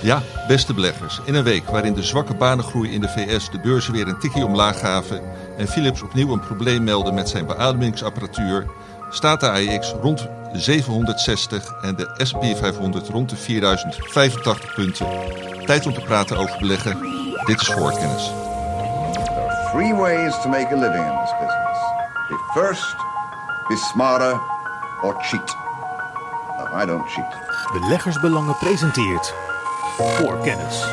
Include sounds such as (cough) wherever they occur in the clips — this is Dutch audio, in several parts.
Ja, beste beleggers. In een week waarin de zwakke banengroei in de VS de beurzen weer een tikje omlaag gaven en Philips opnieuw een probleem meldde met zijn beademingsapparatuur, staat de AEX rond de 760 en de S&P 500 rond de 4085 punten. Tijd om te praten over beleggen. Dit is voorkennis. There are three ways to make a living in this business. Be first, be smarter, or cheat. No, I don't cheat. Beleggersbelangen presenteert voor kennis.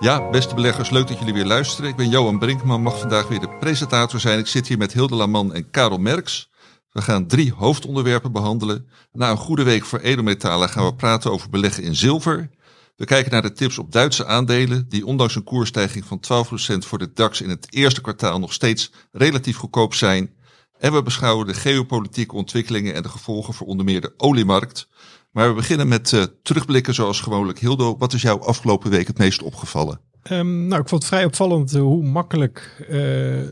Ja, beste beleggers, leuk dat jullie weer luisteren. Ik ben Johan Brinkman, mag vandaag weer de presentator zijn. Ik zit hier met Hilde Laman en Karel Merks. We gaan drie hoofdonderwerpen behandelen. Na een goede week voor edelmetalen gaan we praten over beleggen in zilver. We kijken naar de tips op Duitse aandelen, die ondanks een koersstijging van 12% voor de DAX in het eerste kwartaal nog steeds relatief goedkoop zijn. En we beschouwen de geopolitieke ontwikkelingen en de gevolgen voor onder meer de oliemarkt. Maar we beginnen met uh, terugblikken zoals gewoonlijk. Hildo, wat is jou afgelopen week het meest opgevallen? Um, nou, ik vond het vrij opvallend hoe makkelijk uh,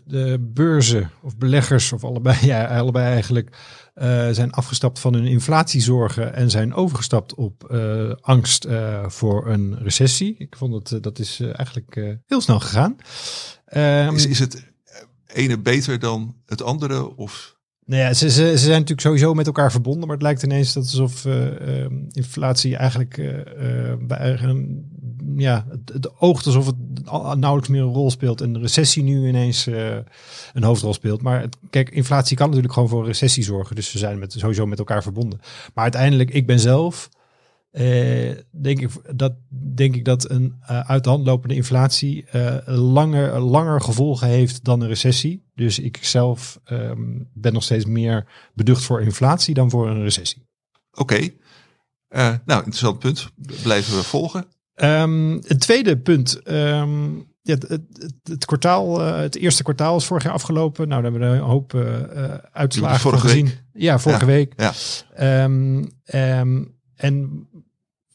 de beurzen of beleggers, of allebei, (laughs) ja, allebei eigenlijk, uh, zijn afgestapt van hun inflatiezorgen en zijn overgestapt op uh, angst voor een recessie. Ik vond dat dat is eigenlijk heel snel gegaan. Um, is, is het ene beter dan het andere? Of? Nou ja, ze, ze, ze zijn natuurlijk sowieso met elkaar verbonden, maar het lijkt ineens dat alsof uh, inflatie eigenlijk uh, bij een, ja, het, het oogt alsof het nauwelijks meer een rol speelt en de recessie nu ineens een hoofdrol speelt. Maar kijk, inflatie kan natuurlijk gewoon voor een recessie zorgen, dus ze zijn met, sowieso met elkaar verbonden. Maar uiteindelijk, ik ben zelf denk, ik, dat, denk ik dat een uh, uit de hand lopende inflatie uh, langer, langer gevolgen heeft dan een recessie. Dus ik zelf um, ben nog steeds meer beducht voor inflatie dan voor een recessie. Oké, okay. nou interessant punt. Blijven we volgen. Um, het tweede punt. Um, ja, het, het, het, kwartaal, het eerste kwartaal is vorig jaar afgelopen. Nou, daar hebben we een hoop uitslagen vorige gezien. Week. Ja, vorige ja. week. Ja. en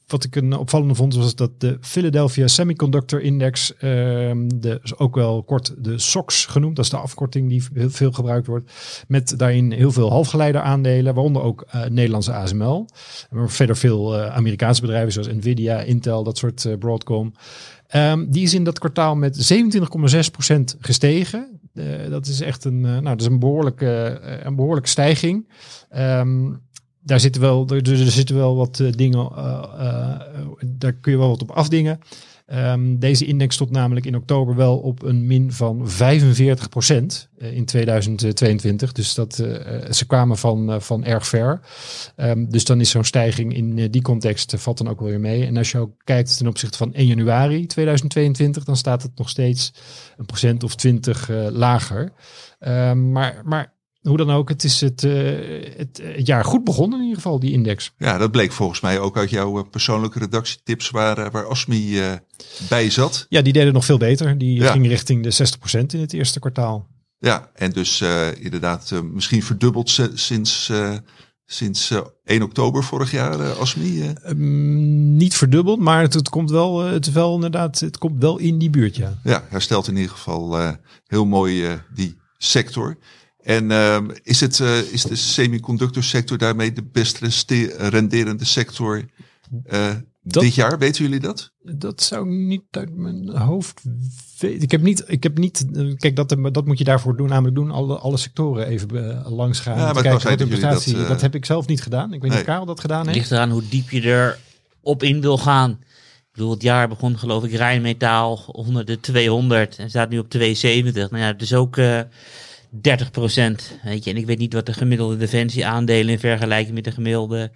wat ik een opvallende vond was dat de Philadelphia Semiconductor Index, um, de, ook wel kort de SOX genoemd, dat is de afkorting die heel veel gebruikt wordt, met daarin heel veel halfgeleideraandelen, waaronder ook uh, Nederlandse ASML. Maar verder veel uh, Amerikaanse bedrijven zoals Nvidia, Intel, dat soort uh, Broadcom. Um, die is in dat kwartaal met 27,6% gestegen. Dat is echt een, nou, dat is een behoorlijke, een behoorlijke stijging. Um, daar zitten wel, er, zitten wel wat uh, dingen, uh, uh, daar kun je wel wat op afdingen. Um, deze index stond namelijk in oktober wel op een min van 45 procent in 2022. Dus dat, ze kwamen van, van erg ver. Um, dus dan is zo'n stijging in die context valt dan ook wel weer mee. En als je ook kijkt ten opzichte van 1 januari 2022, dan staat het nog steeds een procent of 20 lager. Um, maar, maar hoe dan ook, het is het, uh, het, het, jaar goed begonnen in ieder geval, die index. Ja, dat bleek volgens mij ook uit jouw persoonlijke redactietips waar, waar Asmi uh, bij zat. Ja, die deden nog veel beter. Die ja. ging richting de 60% in het eerste kwartaal. Ja, en dus inderdaad misschien verdubbeld sinds, sinds 1 oktober vorig jaar, Asmi. Um, niet verdubbeld, maar het, het, komt wel, het, wel inderdaad, het komt wel in die buurt, ja. Ja, herstelt in ieder geval heel mooi die sector. En uh, is, het, uh, is de semiconductorsector daarmee de best renderende sector uh, dat, dit jaar? Weten jullie dat? Dat zou niet uit mijn hoofd weten. Ik heb niet, ik heb niet kijk, dat, dat moet je daarvoor doen, namelijk doen alle, alle sectoren even langs gaan. Ja, maar kijken, dat, prestatie, dat, uh, dat heb ik zelf niet gedaan. Ik weet niet of Karel dat gedaan heeft. ligt eraan hoe diep je er op in wil gaan. Ik bedoel, het jaar begon geloof ik Rijnmetaal onder de 200 en staat nu op 270. Nou ja, dus ook... Uh, 30 procent. Weet je, en ik weet niet wat de gemiddelde defensieaandelen in vergelijking met de gemiddelde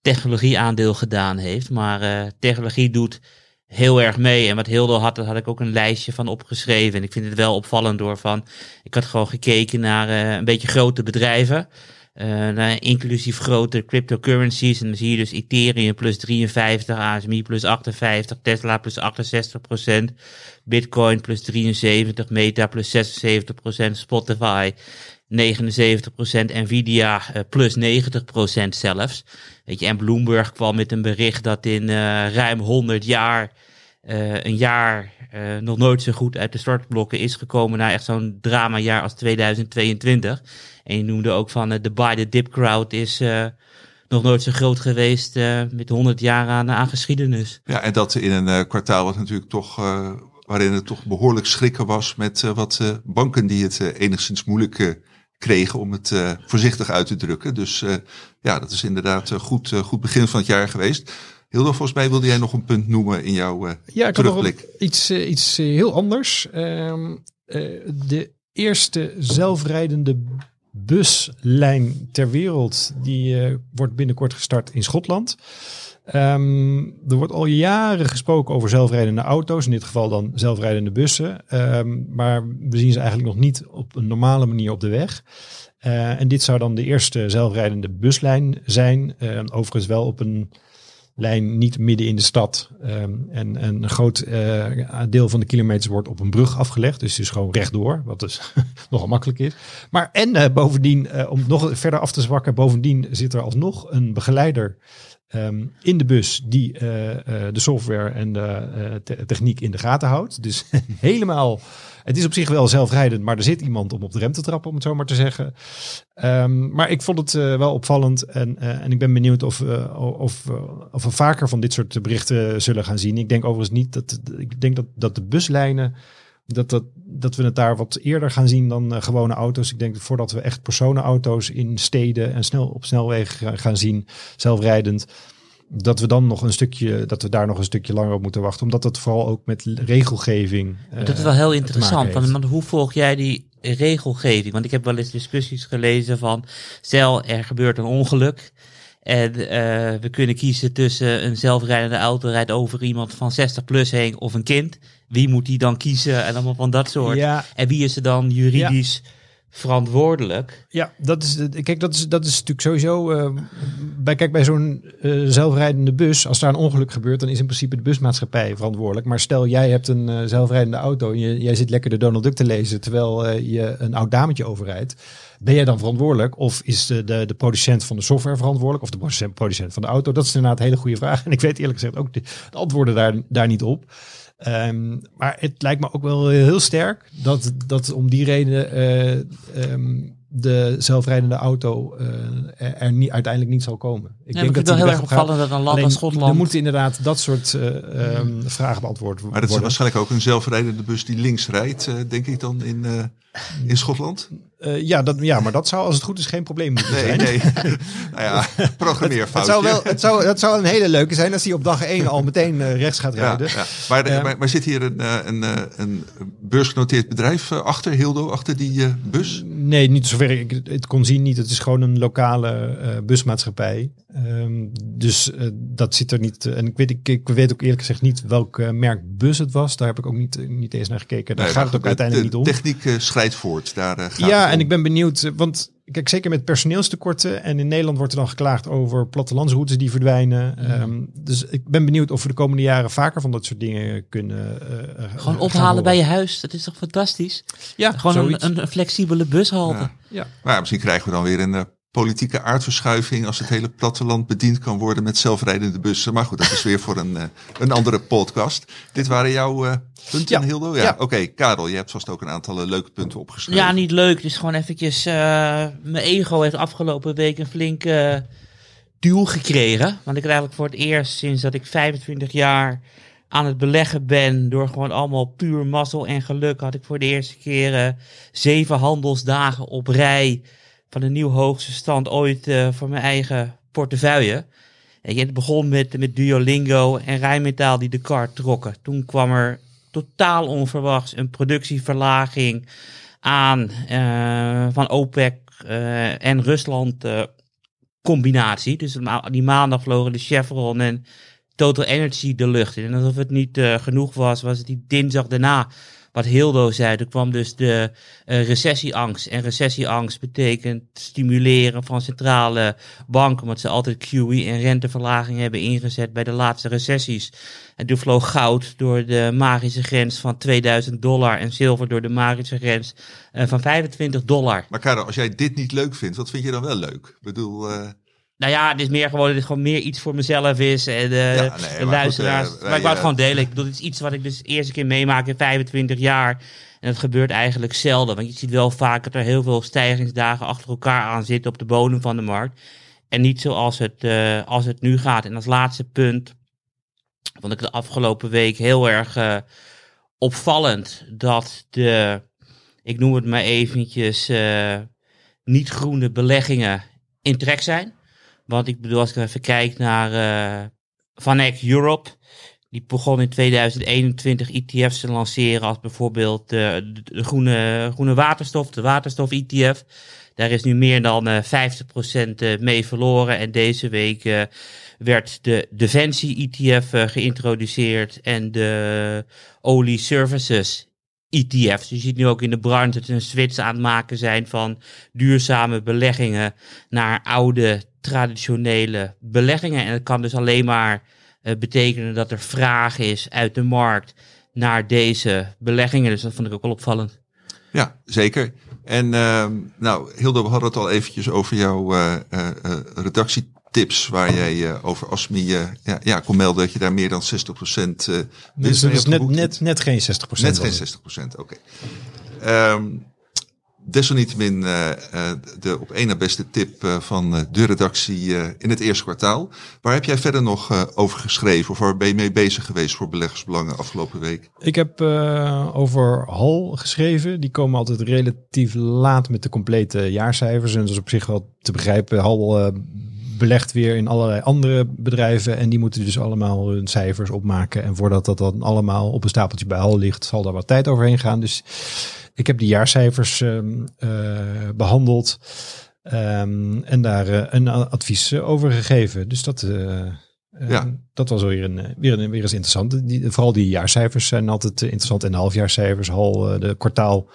technologieaandeel gedaan heeft. Maar uh, technologie doet heel erg mee. En wat Hildo had, daar had ik ook een lijstje van opgeschreven. En ik vind het wel opvallend door van. Ik had gewoon gekeken naar uh, een beetje grote bedrijven. Uh, naar inclusief grote cryptocurrencies. En dan zie je dus Ethereum plus 53, ASMI plus 58, Tesla plus 68 procent. Bitcoin plus 73, Meta plus 76%, Spotify 79%, Nvidia uh, plus 90% zelfs. Weet je, en Bloomberg kwam met een bericht dat in uh, ruim 100 jaar, uh, een jaar nog nooit zo goed uit de startblokken is gekomen naar echt zo'n dramajaar als 2022. En je noemde ook van de buy the dip crowd is nog nooit zo groot geweest eh, met 100 jaar aan, geschiedenis. Ja, en dat in een eh, kwartaal wat natuurlijk toch, eh, waarin het toch behoorlijk schrikken was met eh, wat eh, banken die het eh, enigszins moeilijk eh, kregen om het eh, voorzichtig uit te drukken. Dus eh, ja, dat is inderdaad een goed, eh, goed begin van het jaar geweest. Hildo, volgens mij wilde jij nog een punt noemen in jouw eh, Ja, ik nog terugblik. iets, eh, iets eh, heel anders. Ehm, eh, de eerste zelfrijdende buslijn ter wereld, die wordt binnenkort gestart in Schotland. Ehm, er wordt al jaren gesproken over zelfrijdende auto's, in dit geval dan zelfrijdende bussen. Ehm, maar we zien ze eigenlijk nog niet op een normale manier op de weg. En dit zou dan de eerste zelfrijdende buslijn zijn. Overigens wel op een lijn niet midden in de stad. Ehm, en, en een groot eh, deel van de kilometers wordt op een brug afgelegd. Dus is gewoon rechtdoor, wat dus (laughs) nogal makkelijk is. Maar en eh, bovendien, eh, om nog verder af te zwakken, bovendien zit er alsnog een begeleider ehm, in de bus die de software en de te- techniek in de gaten houdt. Dus (laughs) helemaal, het is op zich wel zelfrijdend, maar er zit iemand om op de rem te trappen, om het zo maar te zeggen. Ehm, maar ik vond het eh, wel opvallend en, eh, en ik ben benieuwd of, eh, of, of we vaker van dit soort berichten zullen gaan zien. Ik denk overigens niet dat, ik denk dat, dat de buslijnen, dat, dat, dat we het daar wat eerder gaan zien dan gewone auto's. Ik denk dat voordat we echt personenauto's in steden en snel op snelwegen gaan zien, zelfrijdend, dat we dan nog een stukje, dat we daar nog een stukje langer op moeten wachten. Omdat het vooral ook met regelgeving. dat is eh, wel heel te interessant. want hoe volg jij die regelgeving? Want ik heb wel eens discussies gelezen van, stel er gebeurt een ongeluk. En eh, we kunnen kiezen tussen een zelfrijdende auto rijdt over iemand van 60 plus heen of een kind. Wie moet die dan kiezen en allemaal van dat soort. Ja, En wie is er dan juridisch verantwoordelijk? Ja, dat is, kijk, dat is, dat is natuurlijk sowieso. eh, bij, kijk, bij zo'n eh, zelfrijdende bus, als daar een ongeluk gebeurt, dan is in principe de busmaatschappij verantwoordelijk. Maar stel, jij hebt een eh, zelfrijdende auto en jij zit lekker de Donald Duck te lezen terwijl je een oud dametje overrijdt. Ben jij dan verantwoordelijk? Of is de, de, de producent van de software verantwoordelijk? Of de producent, producent van de auto? Dat is inderdaad een hele goede vraag. (laughs) En ik weet eerlijk gezegd ook de, de antwoorden daar, daar niet op. Ehm, maar het lijkt me ook wel heel sterk dat, dat om die reden eh, ehm, de zelfrijdende auto eh, er, er niet, uiteindelijk niet zal komen. Ik denk het wel die heel weg erg opvallend dat een land Alleen, als Schotland... Er moeten inderdaad dat soort eh, ehm, vragen beantwoord Maar dat is worden. waarschijnlijk ook een zelfrijdende bus die links rijdt, eh, denk ik dan in, eh, in Schotland. Eh, ja, dat, ja, maar dat zou als het goed is geen probleem moeten Nee, zijn. nee. (laughs) nou ja, programmeerfoutje. Het zou, wel, het, zou, het zou een hele leuke zijn als hij op dag 1 al meteen eh, rechts gaat rijden. ja. Maar, Ja. maar, maar zit hier een, eh, een, eh, een beursgenoteerd bedrijf eh, achter, Hildo, achter die eh, bus? Nee, niet zover ik het kon zien. Niet. Het is gewoon een lokale eh, busmaatschappij. Ehm, dus eh, dat zit er niet. eh, en ik weet, ik, ik weet ook eerlijk gezegd niet welk eh, merk bus het was. Daar heb ik ook niet, eh, niet eens naar gekeken. Daar Nee, gaat het ook uiteindelijk de niet om. Techniek eh, voort. Daar, eh, gaat Ja, en ik ben benieuwd. eh, Want kijk, zeker met personeelstekorten. En in Nederland wordt er dan geklaagd over plattelandsroutes die verdwijnen. Ehm, dus ik ben benieuwd of we de komende jaren vaker van dat soort dingen kunnen. eh, eh, Gewoon ophalen bij je huis, dat is toch fantastisch? Ja, Gewoon een, een, flexibele bushalte. Ja. Ja. Maar ja, misschien krijgen we dan weer een politieke aardverschuiving als het hele platteland bediend kan worden met zelfrijdende bussen. Maar goed, dat is weer voor een, eh, een andere podcast. Dit waren jouw eh, punten, Ja. Hildo? Ja, Ja. oké. Karel, je hebt vast ook een aantal eh, leuke punten opgeschreven. Ja, niet leuk. Is gewoon eventjes... mijn ego heeft afgelopen week een flinke duw gekregen. Want ik had eigenlijk voor het eerst sinds dat ik 25 jaar aan het beleggen ben... door gewoon allemaal puur mazzel en geluk... had ik voor de eerste keer zeven handelsdagen op rij... van de nieuw hoogste stand ooit eh, voor mijn eigen portefeuille. En het begon met, met Duolingo en Rijnmetaal die de kar trokken. Toen kwam er totaal onverwachts een productieverlaging aan eh, van OPEC eh, en Rusland combinatie. Dus die maandag vlogen de Chevron en Total Energy de lucht in. En alsof het niet genoeg was, was het die dinsdag daarna wat Hildo zei. Er kwam dus de eh, recessieangst. En recessieangst betekent stimuleren van centrale banken. Omdat ze altijd QE en renteverlaging hebben ingezet bij de laatste recessies. En toen vloog goud door de magische grens van 2000 dollar. En zilver door de magische grens eh, van 25 dollar. Maar Karel, als jij dit niet leuk vindt, wat vind je dan wel leuk? Ik bedoel, eh, Nou ja, het is meer gewoon dat het gewoon meer iets voor mezelf is. En eh, Ja, nee, de maar goed, luisteraars. eh, maar ik wou het gewoon delen. Ik bedoel, het is iets wat ik dus de eerste keer meemaak in 25 jaar. En dat gebeurt eigenlijk zelden. Want je ziet wel vaak dat er heel veel stijgingsdagen achter elkaar aan zitten op de bodem van de markt. En niet zoals het, uh, als het nu gaat. En als laatste punt vond ik de afgelopen week heel erg uh, opvallend dat de, ik noem het maar eventjes, uh, niet-groene beleggingen in trek zijn. Want ik bedoel, als ik even kijk naar uh, Vanek Europe, die begon in 2021 ETF's te lanceren als bijvoorbeeld de, groene, groene waterstof, de waterstof-ETF. Daar is nu meer dan uh, 50% mee verloren. En deze week werd de Defensie-ETF uh, geïntroduceerd en de Olie Services ETF's. Je ziet nu ook in de branche dat een switch aan het maken zijn van duurzame beleggingen naar oude traditionele beleggingen. En dat kan dus alleen maar uh, betekenen dat er vraag is uit de markt naar deze beleggingen. Dus dat vond ik ook wel opvallend. Ja, zeker. En uh, nou, Hilde, we hadden het al eventjes over jouw uh, uh, redactietips waar jij over ASMI ja, ja, kon melden dat je daar meer dan 60% winst dus, dus net, net, net geen 60%. Net geen 60%, oké. Okay. Um, Desalniettemin uh, de op één na beste tip uh, van de redactie in het eerste kwartaal. Waar heb jij verder nog over geschreven of waar ben je mee bezig geweest voor beleggersbelangen afgelopen week? Ik heb over HAL geschreven. Die komen altijd relatief laat met de complete jaarcijfers. En dat is op zich wel te begrijpen. HAL belegt weer in allerlei andere bedrijven. En die moeten dus allemaal hun cijfers opmaken. En voordat dat dan allemaal op een stapeltje bij HAL ligt, zal daar wat tijd overheen gaan. Dus ik heb die jaarcijfers um, uh, behandeld um, en daar uh, een advies over gegeven. Dus dat, uh, ja. dat was weer, een, weer, een, weer eens interessant. Die, vooral die jaarcijfers zijn altijd interessant en de halfjaarcijfers, al de kwartaal.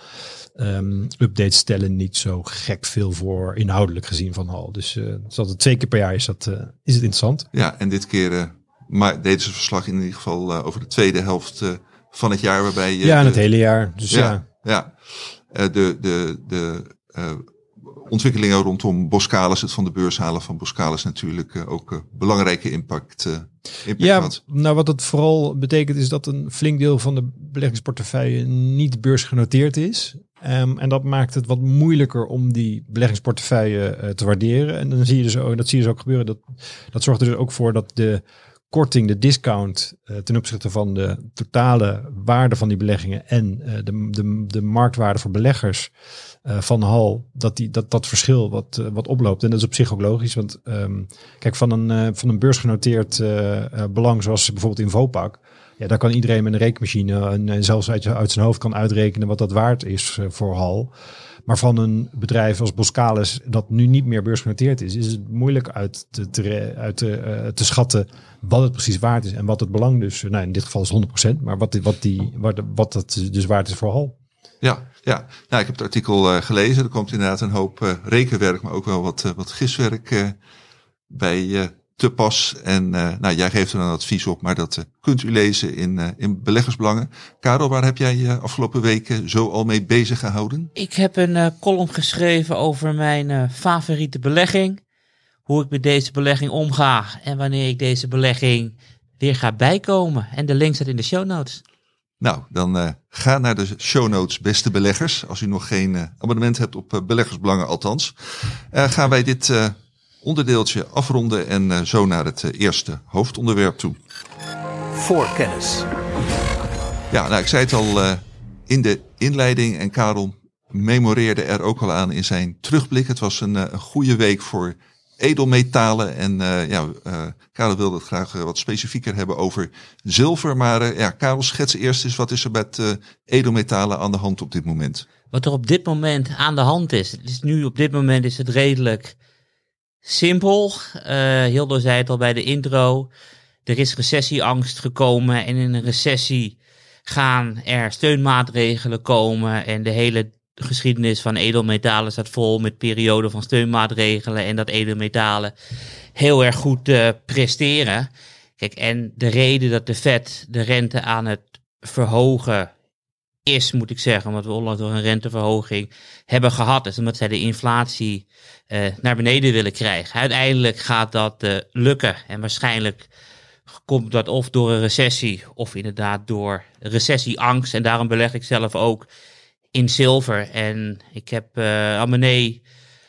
Um, updates stellen niet zo gek veel voor inhoudelijk gezien van Hal. Dus uh, het twee keer per jaar is, dat, uh, is het interessant. Ja, en dit keer uh, maar deden ze verslag in ieder geval over de tweede helft van het jaar. Waarbij je ja, en het hele jaar. Dus ja. ja. Ja, de, de, de ontwikkelingen rondom Boskalis, het van de beurs halen van Boskalis natuurlijk uh, ook belangrijke impact, impact ja, had. nou wat het vooral betekent is dat een flink deel van de beleggingsportefeuille niet beursgenoteerd is. Um, en dat maakt het wat moeilijker om die beleggingsportefeuille te waarderen. En dan zie je dus ook, dat zie je dus ook gebeuren. Dat, dat zorgt er dus ook voor dat de korting, de discount uh, ten opzichte van de totale waarde van die beleggingen en uh, de, de, de marktwaarde voor beleggers uh, van Hal, dat, die, dat dat verschil wat, wat oploopt. En dat is op zich ook logisch, want um, kijk, van een, van een beursgenoteerd belang zoals bijvoorbeeld in Vopak, ja, daar kan iedereen met een rekenmachine en, zelfs uit, uit zijn hoofd kan uitrekenen wat dat waard is voor Hal. Maar van een bedrijf als Boskalis dat nu niet meer beursgenoteerd is, is het moeilijk uit te, te, uit te, te schatten wat het precies waard is en wat het belang dus, nou in dit geval is 100%, maar wat, wat, die, wat, wat dat dus waard is voor Hal. Ja, ja. Nou, ik heb het artikel uh, gelezen. Er komt inderdaad een hoop uh, rekenwerk, maar ook wel wat, uh, wat giswerk bij te pas. En nou, jij geeft er een advies op, maar dat kunt u lezen in, in Beleggersbelangen. Karel, waar heb jij je afgelopen weken zo al mee bezig gehouden? Ik heb een column geschreven over mijn favoriete belegging hoe ik met deze belegging omga en wanneer ik deze belegging weer ga bijkomen. En de link staat in de show notes. Nou, dan uh, ga naar de show notes, beste beleggers. Als u nog geen uh, abonnement hebt op uh, beleggersbelangen, althans. gaan wij dit onderdeeltje afronden en zo naar het eerste hoofdonderwerp toe. Voor kennis. Ja, nou, ik zei het al in de inleiding en Karel memoreerde er ook al aan in zijn terugblik. Het was een, een goede week voor edelmetalen. En uh, ja, uh, Karel wilde het graag wat specifieker hebben over zilver. Maar ja, Karel, schets eerst eens wat is er met edelmetalen aan de hand op dit moment? Wat er op dit moment aan de hand is. Is nu op dit moment is het redelijk simpel. Hildo zei het al bij de intro. Er is recessieangst gekomen en in een recessie gaan er steunmaatregelen komen en de hele de geschiedenis van edelmetalen staat vol met perioden van steunmaatregelen en dat edelmetalen heel erg goed uh, presteren. Kijk, en de reden dat de Fed de rente aan het verhogen is, moet ik zeggen, omdat we onlangs door een renteverhoging hebben gehad, is omdat zij de inflatie uh, naar beneden willen krijgen. Uiteindelijk gaat dat uh, lukken en waarschijnlijk komt dat of door een recessie of inderdaad door recessieangst. En daarom beleg ik zelf ook in zilver. En ik heb uh,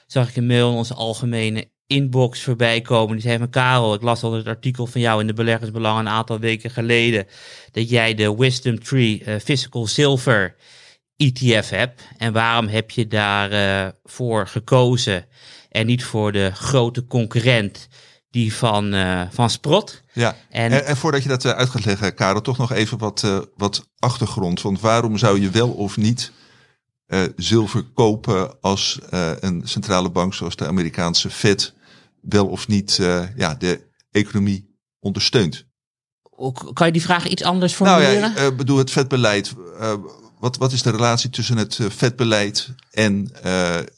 zag ik een mail in onze algemene inbox voorbij komen. Die zei van Karel, ik las al het artikel van jou in de Beleggersbelang een aantal weken geleden. Dat jij de Wisdom Tree uh, Physical Silver ETF hebt. En waarom heb je daarvoor voor gekozen en niet voor de grote concurrent die van, uh, van Sprott? Ja, en, en, en, voordat je dat uit gaat leggen, Karel, toch nog even wat, wat achtergrond. Want waarom zou je wel of niet uh, zilver kopen als uh, een centrale bank zoals de Amerikaanse Fed wel of niet uh, ja, de economie ondersteunt. Kan je die vraag iets anders formuleren? Nou ja, ik bedoel het vetbeleid. wat, wat is de relatie tussen het vetbeleid en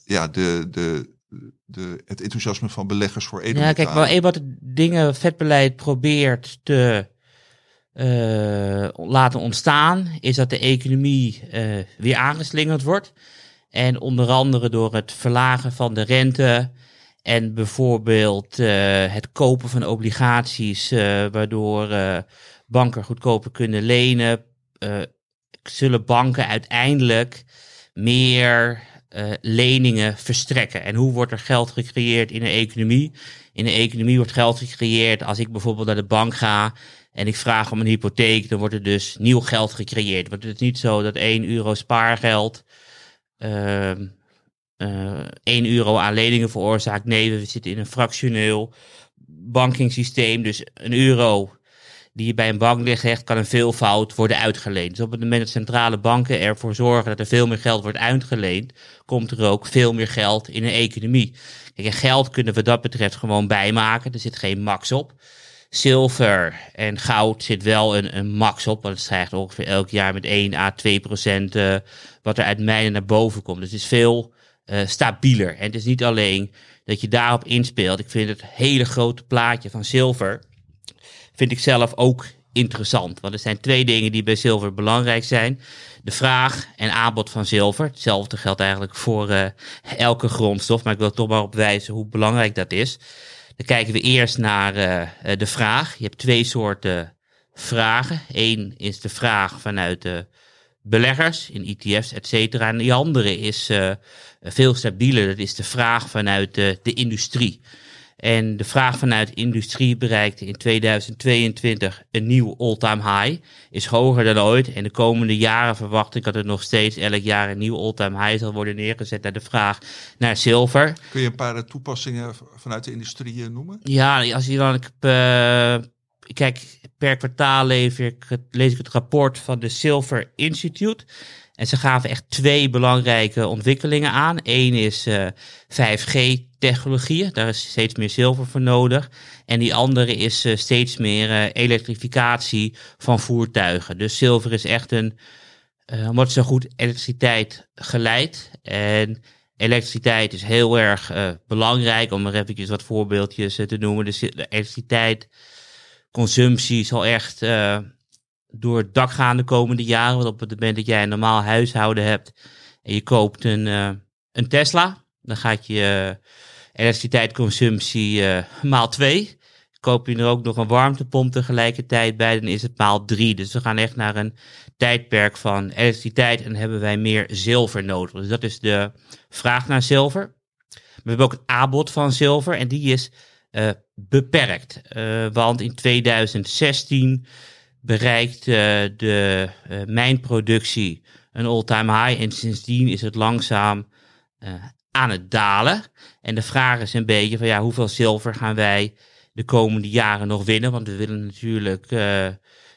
ja, de, de, de, het enthousiasme van beleggers voor edelmetalen? Ja, kijk, wel een wat dingen vetbeleid probeert te laten ontstaan, is dat de economie uh, weer aangeslingerd wordt. En onder andere door het verlagen van de rente en bijvoorbeeld uh, het kopen van obligaties, waardoor banken goedkoper kunnen lenen, zullen banken uiteindelijk meer leningen verstrekken. En hoe wordt er geld gecreëerd in een economie? In een economie wordt geld gecreëerd als ik bijvoorbeeld naar de bank ga en ik vraag om een hypotheek, dan wordt er dus nieuw geld gecreëerd. Want het is niet zo dat 1 euro spaargeld uh, uh, 1 euro aan leningen veroorzaakt. Nee, we zitten in een fractioneel bankingssysteem. Dus een euro die je bij een bank legt, kan een veelvoud worden uitgeleend. Dus op het moment dat centrale banken ervoor zorgen dat er veel meer geld wordt uitgeleend, komt er ook veel meer geld in een economie. Kijk, en geld kunnen we dat betreft gewoon bijmaken. Er zit geen max op. Zilver en goud zit wel een, een max op, want het stijgt ongeveer elk jaar met 1 à 2 procent uh, wat er uit mijnen naar boven komt. Dus het is veel uh, stabieler. En het is niet alleen dat je daarop inspeelt. Ik vind het hele grote plaatje van zilver, vind ik zelf ook interessant. Want er zijn twee dingen die bij zilver belangrijk zijn. De vraag en aanbod van zilver. Hetzelfde geldt eigenlijk voor uh, elke grondstof, maar ik wil toch maar op wijzen hoe belangrijk dat is. Kijken we eerst naar uh, de vraag. Je hebt twee soorten vragen. Eén is de vraag vanuit de beleggers in ETF's, et cetera. En die andere is uh, veel stabieler. Dat is de vraag vanuit de, de industrie. En de vraag vanuit industrie bereikte in 2022 een nieuw all-time high. Is hoger dan ooit. En de komende jaren verwacht ik dat het nog steeds elk jaar een nieuw all-time high zal worden neergezet naar de vraag naar zilver. Kun je een paar toepassingen vanuit de industrie noemen? Ja, als je dan. Uh, kijk, per kwartaal ik, lees ik het rapport van de Silver Institute. En ze gaven echt twee belangrijke ontwikkelingen aan. Eén is uh, 5G-technologieën, daar is steeds meer zilver voor nodig. En die andere is uh, steeds meer uh, elektrificatie van voertuigen. Dus zilver is echt een, omdat zo goed elektriciteit geleidt. En elektriciteit is heel erg belangrijk, om er eventjes wat voorbeeldjes te noemen. Dus de elektriciteit, consumptie zal echt door het dak gaan de komende jaren. Want op het moment dat jij een normaal huishouden hebt en je koopt een, uh, een Tesla, dan gaat je uh, elektriciteitsconsumptie uh, maal 2. Koop je er ook nog een warmtepomp tegelijkertijd bij, dan is het maal 3. Dus we gaan echt naar een tijdperk van elektriciteit en hebben wij meer zilver nodig. Dus dat is de vraag naar zilver. We hebben ook het aanbod van zilver en die is beperkt. want in 2016 bereikt uh, de uh, mijnproductie een all-time high. En sindsdien is het langzaam uh, aan het dalen. En de vraag is een beetje van ja, hoeveel zilver gaan wij de komende jaren nog winnen? Want we willen natuurlijk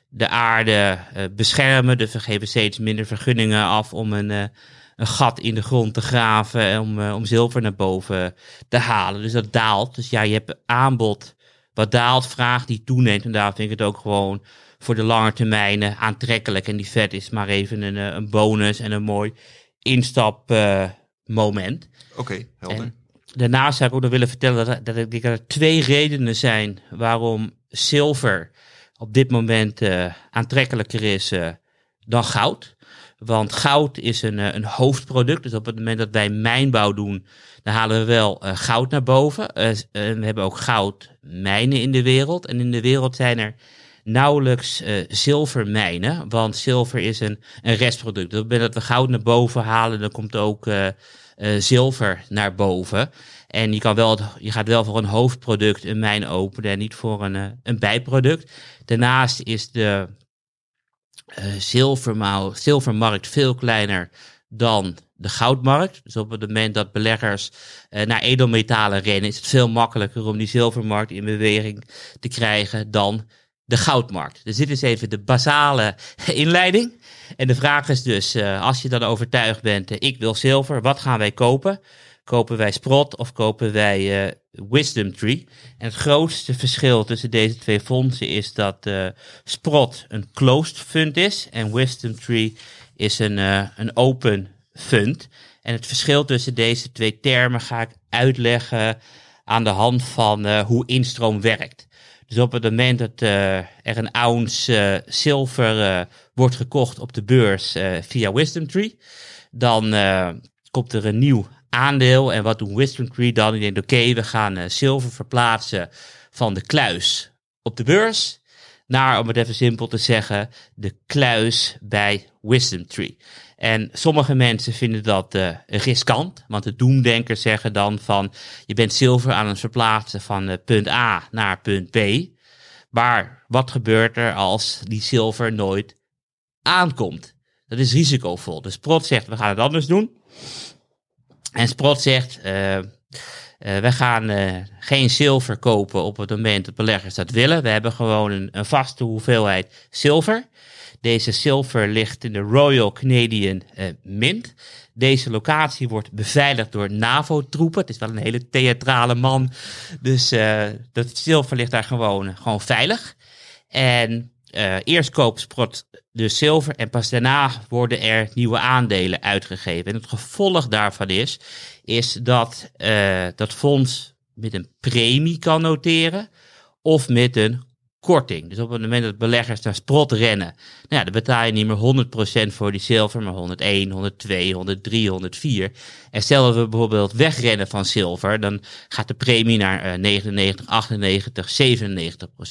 de aarde beschermen. Dus we geven steeds minder vergunningen af om een, een gat in de grond te graven. Om, om zilver naar boven te halen. Dus dat daalt. Dus ja, je hebt aanbod wat daalt, vraag die toeneemt. En daar vind ik het ook gewoon voor de lange termijn aantrekkelijk. En die vet is maar even een, eh, een bonus en een mooi instapmoment. Uh, Oké, okay, helder. daarnaast zou ik ook nog willen vertellen dat, dat, dat er twee redenen zijn waarom zilver op dit moment uh, aantrekkelijker is uh, dan goud. Want goud is een, een hoofdproduct. Dus op het moment dat wij mijnbouw doen, dan halen we wel goud naar boven. we hebben ook goudmijnen in de wereld. En in de wereld zijn er nauwelijks uh, zilvermijnen. Want zilver is een, een restproduct. Moment dat we goud naar boven halen, dan komt ook uh, eh, zilver naar boven. En je, kan wel, je gaat wel voor een hoofdproduct een mijn openen en niet voor een, eh, een bijproduct. Daarnaast is de eh, zilvermarkt veel kleiner dan de goudmarkt. Dus op het moment dat beleggers eh, naar edelmetalen rennen, is het veel makkelijker om die zilvermarkt in beweging te krijgen dan de goudmarkt. Dus dit is even de basale (laughs) inleiding. En de vraag is dus, eh, als je dan overtuigd bent, eh, ik wil zilver, wat gaan wij kopen? Kopen wij Sprott of kopen wij eh, Wisdom Tree? En het grootste verschil tussen deze twee fondsen is dat Sprott een closed fund is en Wisdom Tree is een, een open fund. En het verschil tussen deze twee termen ga ik uitleggen aan de hand van hoe instroom werkt. Dus op het moment dat eh, er een ounce eh, zilver eh, wordt gekocht op de beurs via Wisdom Tree, dan komt er een nieuw aandeel. En wat doen Wisdom Tree dan? Die denkt, oké, we gaan zilver verplaatsen van de kluis op de beurs naar, om het even simpel te zeggen, de kluis bij Wisdom Tree. En sommige mensen vinden dat eh, riskant, want de doemdenkers zeggen dan van je bent zilver aan het verplaatsen van eh, punt A naar punt B. Maar wat gebeurt er als die zilver nooit aankomt? Dat is risicovol. Dus Sprott zegt we gaan het anders doen. En Sprott zegt eh, we gaan geen zilver kopen op het moment dat beleggers dat willen. We hebben gewoon een, een vaste hoeveelheid zilver. Deze zilver ligt in de Royal Canadian eh, Mint. Deze locatie wordt beveiligd door NAVO-troepen. Het is wel een hele theatrale man. Dus eh, dat zilver ligt daar gewoon, gewoon veilig. En eh, eerst koopt Sprott dus zilver en pas daarna worden er nieuwe aandelen uitgegeven. En het gevolg daarvan is, is dat dat fonds met een premie kan noteren of met een korting. Dus op het moment dat beleggers naar Sprott rennen, nou ja, dan betaal je niet meer 100% voor die zilver, maar 101, 102, 103, 104. En stel dat we bijvoorbeeld wegrennen van zilver, dan gaat de premie naar eh, 99, 98,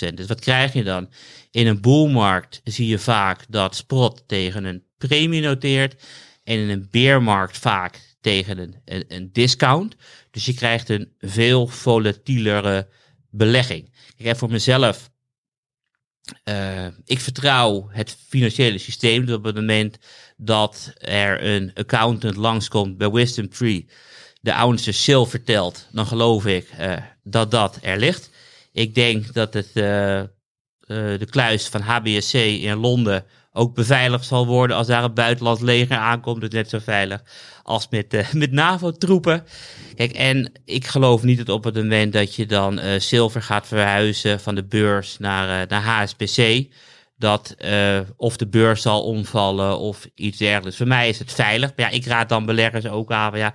97%. Dus wat krijg je dan? In een boelmarkt zie je vaak dat Sprott tegen een premie noteert en in een beermarkt vaak tegen een, een, een discount. Dus je krijgt een veel volatielere belegging. Ik heb voor mezelf uh, ik vertrouw het financiële systeem. Dus op het moment dat er een accountant langskomt bij Wisdom Tree, de ounce zilver telt, dan geloof ik uh, dat dat er ligt. Ik denk dat het, uh, de kluis van HBSC in Londen ook beveiligd zal worden als daar een buitenlands leger aankomt. Dus net zo veilig als met, uh, met NAVO-troepen. Kijk, en ik geloof niet dat op het moment dat je dan uh, zilver gaat verhuizen van de beurs naar, uh, naar HSBC, dat of de beurs zal omvallen of iets dergelijks. Voor mij is het veilig. Ja, ik raad dan beleggers ook aan. Ja,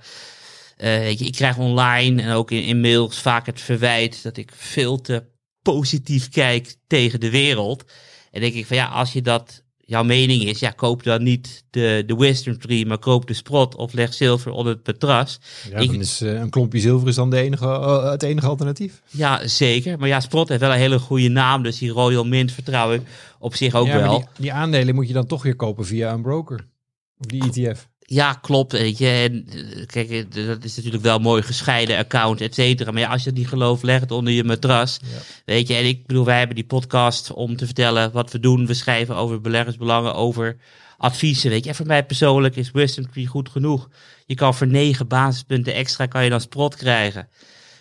uh, ik krijg online en ook in, in mails vaak het verwijt dat ik veel te positief kijk tegen de wereld. En denk ik van ja, als je dat jouw mening is, ja, koop dan niet de, de Wisdom Tree, maar koop de Sprott of leg zilver onder het matras. Ja, ik, dan is uh, een klompje zilver is dan de enige, uh, het enige alternatief. Ja, zeker. Maar ja, Sprott heeft wel een hele goede naam, dus die Royal Mint vertrouw ik op zich ook ja, wel. Die, die, aandelen moet je dan toch weer kopen via een broker. Of die ETF. Ja, klopt. Weet je. En, kijk, dat is natuurlijk wel een mooi gescheiden account, et cetera. Maar ja, als je die geloof legt onder je matras, ja. weet je. En ik bedoel, wij hebben die podcast om te vertellen wat we doen. We schrijven over beleggersbelangen, over adviezen, weet je. En voor mij persoonlijk is Wisdom Tree goed genoeg. Je kan voor negen basispunten extra kan je dan sprot krijgen.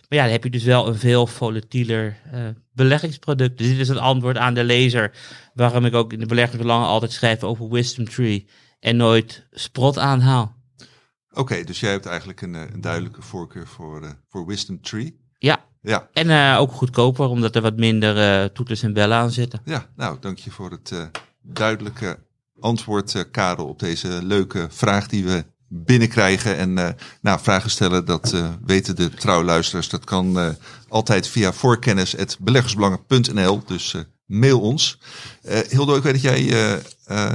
Maar ja, dan heb je dus wel een veel volatieler uh, beleggingsproduct. Dus dit is het antwoord aan de lezer, waarom ik ook in de beleggersbelangen altijd schrijf over Wisdom Tree en nooit sprot aanhaal. Oké, okay, dus jij hebt eigenlijk een, een duidelijke voorkeur voor, uh, voor Wisdom Tree. Ja. ja. En uh, ook goedkoper, omdat er wat minder uh, toeters en bellen aan zitten. Ja, nou, dank je voor het duidelijke antwoord, Karel, op deze leuke vraag die we binnenkrijgen. En nou, vragen stellen, dat weten de trouwluisteraars. Dat kan altijd via voorkennis.beleggersbelangen.nl. Dus mail ons. Uh, Hildo, ik weet dat jij uh,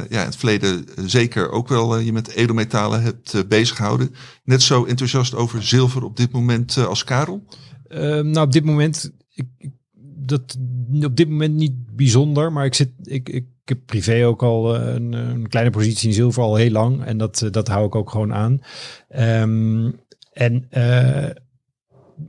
ja, in het verleden zeker ook wel je met edelmetalen hebt bezig gehouden. Net zo enthousiast over zilver op dit moment als Karel? Ehm, nou, op dit moment, ik, dat, op dit moment niet bijzonder, maar ik, zit, ik, ik, heb privé ook al een, een, kleine positie in zilver al heel lang en dat, dat hou ik ook gewoon aan. Um, En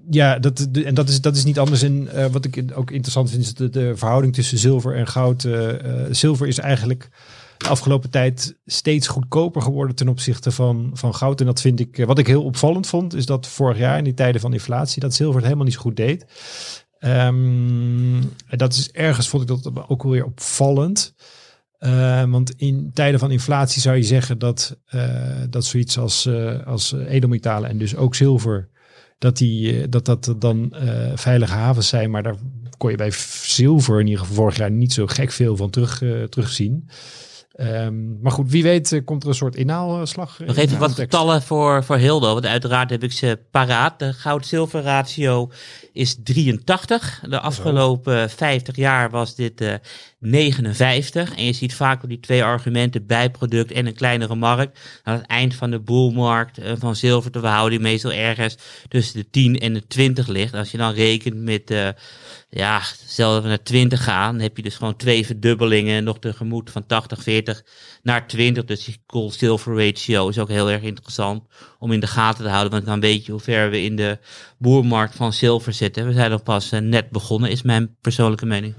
ja, dat, en dat is, dat is niet anders. En eh, wat ik ook interessant vind, is de, verhouding tussen zilver en goud. Eh, eh, zilver is eigenlijk de afgelopen tijd steeds goedkoper geworden ten opzichte van, van goud. En dat vind ik, wat ik heel opvallend vond, is dat vorig jaar in die tijden van inflatie, dat zilver het helemaal niet zo goed deed. Ehm, en dat is ergens, vond ik dat ook wel weer opvallend. Eh, want in tijden van inflatie zou je zeggen dat, eh, dat zoiets als, eh, als edelmetalen en dus ook zilver, dat die, eh, dat, dat dan eh, veilige havens zijn. Maar daar kon je bij zilver in ieder geval vorig jaar niet zo gek veel van terug, eh, terugzien. Ehm, maar goed, wie weet eh, komt er een soort inhaalslag. Nog in even wat getallen voor, voor Hildo, want uiteraard heb ik ze paraat. De goud-zilver ratio is 83. De afgelopen 50 jaar was dit eh 59. En je ziet vaak die twee argumenten, bijproduct en een kleinere markt. Aan het eind van de boelmarkt eh, van zilver de verhouding meestal ergens tussen de 10 en de 20 ligt. Als je dan rekent met, eh, ja, stel dat we naar 20 gaan, heb je dus gewoon twee verdubbelingen nog tegemoet van 80, 40 naar 20. Dus die gold-silver ratio is ook heel erg interessant om in de gaten te houden. Want dan weet je hoe ver we in de boermarkt van zilver zitten. We zijn nog pas eh, net begonnen, is mijn persoonlijke mening.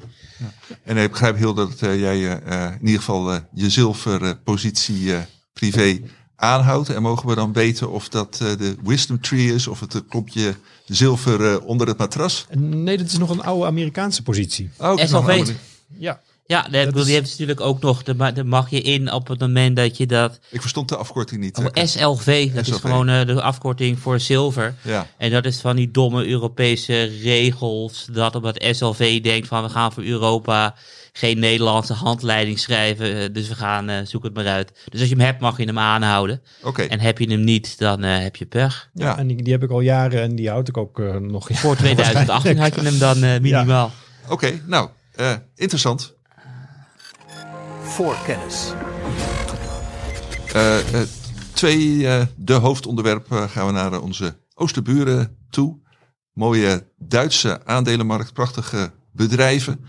En ik begrijp heel dat eh, jij eh, in ieder geval je zilverpositie privé aanhoudt. En mogen we dan weten of dat eh, de wisdom tree is of het een klopje zilver eh, onder het matras? Nee, dat is nog een oude Amerikaanse positie. Oh, SLV. Ja, Ja, de, Dat die is- heeft natuurlijk ook nog, de mag je in op het moment dat je dat... Ik verstond de afkorting niet. Oh. SLV, dat is gewoon eh, de afkorting voor zilver. ja. En dat is van die domme Europese regels. Dat omdat SLV denkt van we gaan voor Europa geen Nederlandse handleiding schrijven. eh, Dus we gaan, eh, zoek het maar uit. Dus als je hem hebt mag je hem aanhouden. Oké. En heb je hem niet, dan eh, heb je pech. Ja. en die, die heb ik al jaren en die houd ik ook nog. Voor (laughs) 2018 had je hem dan minimaal. Oké, nou, eh, interessant. voor kennis. Eh, eh, twee, eh, de hoofdonderwerpen gaan we naar onze oosterburen toe. Mooie Duitse aandelenmarkt, prachtige bedrijven.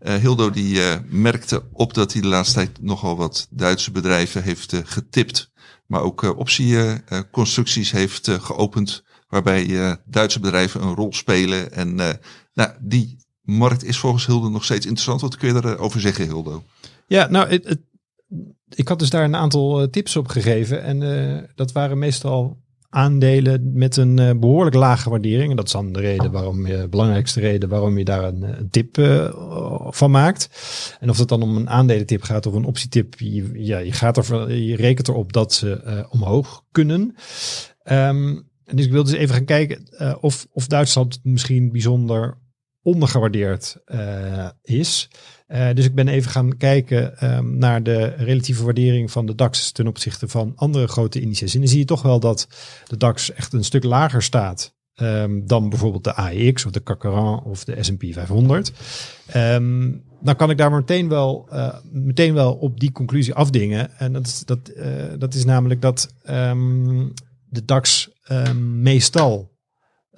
Eh, Hildo die eh, merkte op dat hij de laatste tijd nogal wat Duitse bedrijven heeft eh, getipt. Maar ook optieconstructies heeft geopend. Waarbij Duitse bedrijven een rol spelen. En nou, die markt is volgens Hildo nog steeds interessant. Wat kun je erover zeggen, Hildo? Ja, nou, het, ik had dus daar een aantal tips op gegeven. En dat waren meestal aandelen met een eh, behoorlijk lage waardering. En dat is dan de reden waarom je, belangrijkste reden waarom je daar een, eh, tip eh, van maakt. En of het dan om een aandelentip gaat of een optietip, je, ja, je, gaat er, je rekent erop dat ze omhoog kunnen. Ehm, en dus ik wilde dus even gaan kijken of, of Duitsland misschien bijzonder ondergewaardeerd eh, is. Eh, dus ik ben even gaan kijken ehm, naar de relatieve waardering van de DAX ten opzichte van andere grote indices. En dan zie je toch wel dat de DAX echt een stuk lager staat ehm, dan bijvoorbeeld de AEX of de CAC 40 of de S&P 500. Ehm, dan kan ik daar meteen wel, eh, meteen wel op die conclusie afdingen. En dat is, dat, dat is namelijk dat ehm, de DAX meestal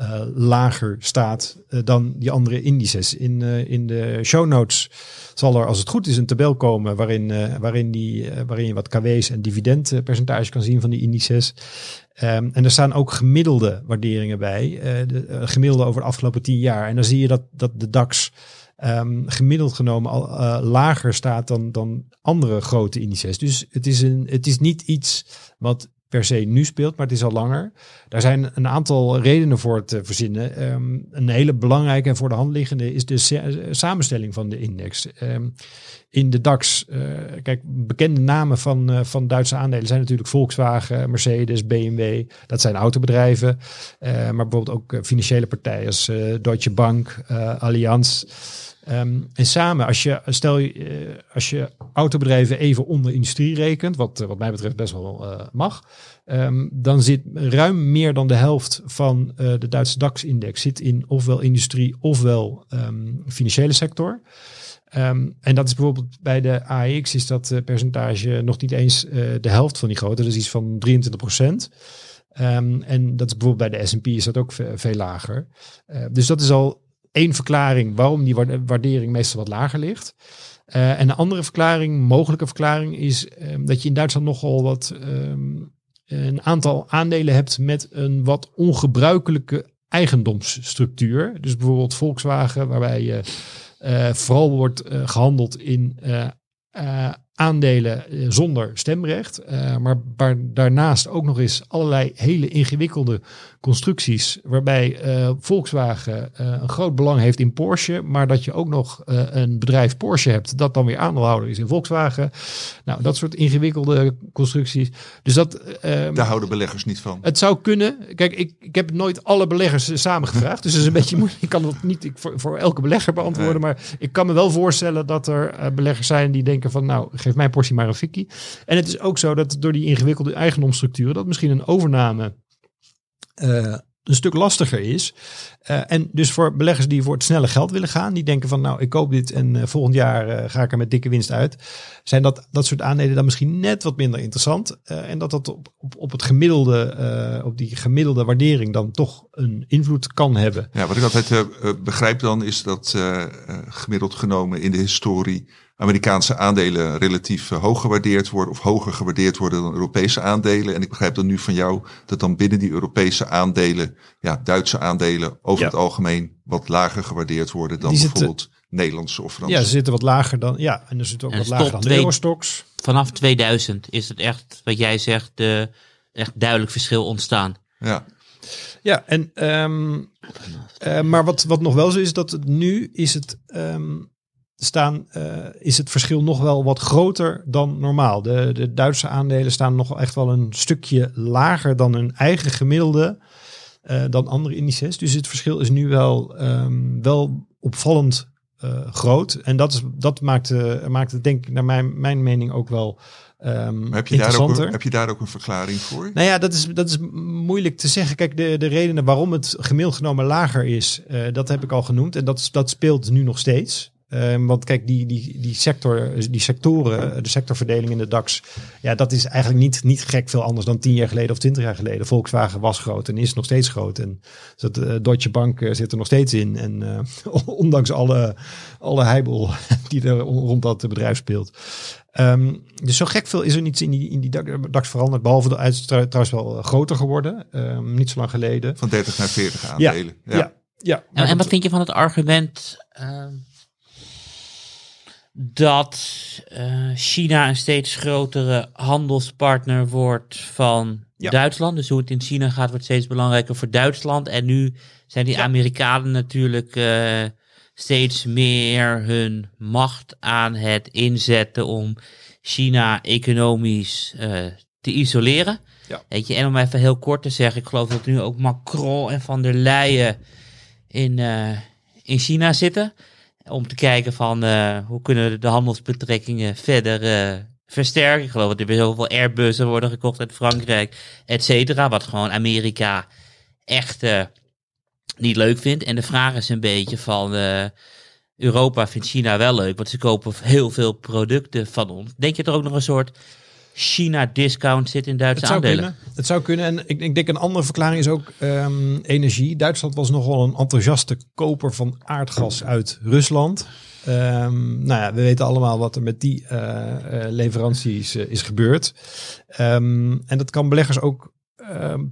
eh, lager staat eh, dan die andere indices. In, eh, in de show notes zal er, als het goed is, een tabel komen waarin, waarin, die, waarin je wat KW's en dividendpercentage kan zien van die indices. Ehm, en er staan ook gemiddelde waarderingen bij, de, gemiddelde over de afgelopen tien jaar. En dan zie je dat, dat de DAX ehm, gemiddeld genomen al lager staat dan, dan andere grote indices. Dus het is, een, het is niet iets wat per se nu speelt, maar het is al langer. Daar zijn een aantal redenen voor te verzinnen. Ehm, een hele belangrijke en voor de hand liggende is de sa- samenstelling van de index. Ehm, in de DAX, eh, kijk, bekende namen van, eh, van Duitse aandelen zijn natuurlijk Volkswagen, Mercedes, BMW. Dat zijn autobedrijven. Eh, maar bijvoorbeeld ook financiële partijen als Deutsche Bank, Allianz. Ehm, en samen, als je, stel je, eh, als je autobedrijven even onder industrie rekent, wat, eh, wat mij betreft best wel eh, mag, ehm, dan zit ruim meer dan de helft van de Duitse DAX-index zit in ofwel industrie ofwel ehm, financiële sector. En dat is bijvoorbeeld bij de AEX is dat percentage nog niet eens de helft van die grootte, dat is iets van 23 procent. En dat is bijvoorbeeld bij de S&P is dat ook ve- veel lager. Dus dat is al één verklaring waarom die waarde- waardering meestal wat lager ligt. Eh, en een andere verklaring, mogelijke verklaring, is ehm, dat je in Duitsland nogal wat ehm, een aantal aandelen hebt met een wat ongebruikelijke eigendomsstructuur. Dus bijvoorbeeld Volkswagen, waarbij je eh, vooral wordt eh, gehandeld in aandelen eh, zonder stemrecht. eh, maar waar daarnaast ook nog eens allerlei hele ingewikkelde constructies. Waarbij eh, Volkswagen een groot belang heeft in Porsche. Maar dat je ook nog een bedrijf Porsche hebt. Dat dan weer aandeelhouder is in Volkswagen. Nou, dat soort ingewikkelde constructies. Dus dat. eh, Daar houden beleggers niet van. het zou kunnen. Kijk, ik, ik heb nooit alle beleggers samengevraagd. Dus het is een beetje (laughs) moeilijk. Ik kan dat niet ik, voor, voor elke belegger beantwoorden. Maar ik kan me wel voorstellen dat er beleggers zijn die denken van... nou, mijn portie maar een fikkie. En het is ook zo dat door die ingewikkelde eigendomsstructuren... dat misschien een overname eh, een stuk lastiger is. Eh, en dus voor beleggers die voor het snelle geld willen gaan... die denken van nou, ik koop dit en eh, volgend jaar ga ik er met dikke winst uit... zijn dat, dat soort aandelen dan misschien net wat minder interessant. En dat dat op, op, op het gemiddelde, op die gemiddelde waardering dan toch een invloed kan hebben. Ja, wat ik altijd begrijp dan is dat gemiddeld genomen in de historie Amerikaanse aandelen relatief eh, hoog gewaardeerd worden of hoger gewaardeerd worden dan Europese aandelen. En ik begrijp dan nu van jou dat dan binnen die Europese aandelen, ja, Duitse aandelen over Ja. het algemeen wat lager gewaardeerd worden dan zitten- bijvoorbeeld Nederlandse of Franse. Ja, ze zitten wat lager dan. Ja, en er zitten ook En wat de lager dan de twee- Eurostox. Vanaf 2000 is het echt, wat jij zegt, de, echt duidelijk verschil ontstaan. ja. Ja, en ehm, eh, maar wat, wat nog wel zo is, dat het nu is het ehm, staan, eh, is het verschil nog wel wat groter dan normaal. De, de Duitse aandelen staan nog echt wel een stukje lager dan hun eigen gemiddelde eh, dan andere indices. Dus het verschil is nu wel, ehm, wel opvallend eh, groot. En dat, is, dat maakt, eh, maakt het denk ik naar mijn, mijn mening ook wel Maar heb je, daar ook, een- heb je daar ook een verklaring voor? Nou ja, dat is, dat is moeilijk te zeggen. Kijk, de, de redenen waarom het gemiddeld genomen lager is, dat heb ik al genoemd. En dat, dat speelt nu nog steeds. Ehm, want kijk, die, die, die, sector, die sectoren, de sectorverdeling in de DAX, ja, dat is eigenlijk niet, niet gek veel anders dan tien jaar geleden of twintig jaar geleden. Volkswagen was groot en is nog steeds groot. En dat, eh, Deutsche Bank eh, zit er nog steeds in. En eh, (laughs) ondanks alle, alle heibel (laughs) die er rond dat bedrijf speelt. Ehm, dus zo gek veel is er niet in die, in die DAX veranderd. Behalve de uit trouwens wel groter geworden. Ehm, niet zo lang geleden. Van 30 naar 40 aandelen. Ja, ja. ja. En, maar en wat vind je van het argument ehm, dat eh, China een steeds grotere handelspartner wordt van Ja. Duitsland? Dus hoe het in China gaat, wordt steeds belangrijker voor Duitsland. En nu zijn die Ja. Amerikanen natuurlijk eh, steeds meer hun macht aan het inzetten om China economisch eh, te isoleren. Ja. Weet je, en om even heel kort te zeggen, ik geloof dat nu ook Macron en Van der Leyen in, in China zitten. Om te kijken van eh, hoe kunnen de handelsbetrekkingen verder eh, versterken. Ik geloof dat er weer zoveel Airbussen worden gekocht uit Frankrijk, et cetera. Wat gewoon Amerika echt eh, niet leuk vindt. En de vraag is een beetje van... Europa vindt China wel leuk, want ze kopen heel veel producten van ons. Denk je er ook nog een soort China-discount zit in Duitse Het zou aandelen? kunnen. Het zou kunnen. En ik, ik denk een andere verklaring is ook ehm, energie. Duitsland was nogal een enthousiaste koper van aardgas uit Rusland. Ehm, nou ja, we weten allemaal wat er met die eh, eh, leveranties eh, is gebeurd. Ehm, en dat kan beleggers ook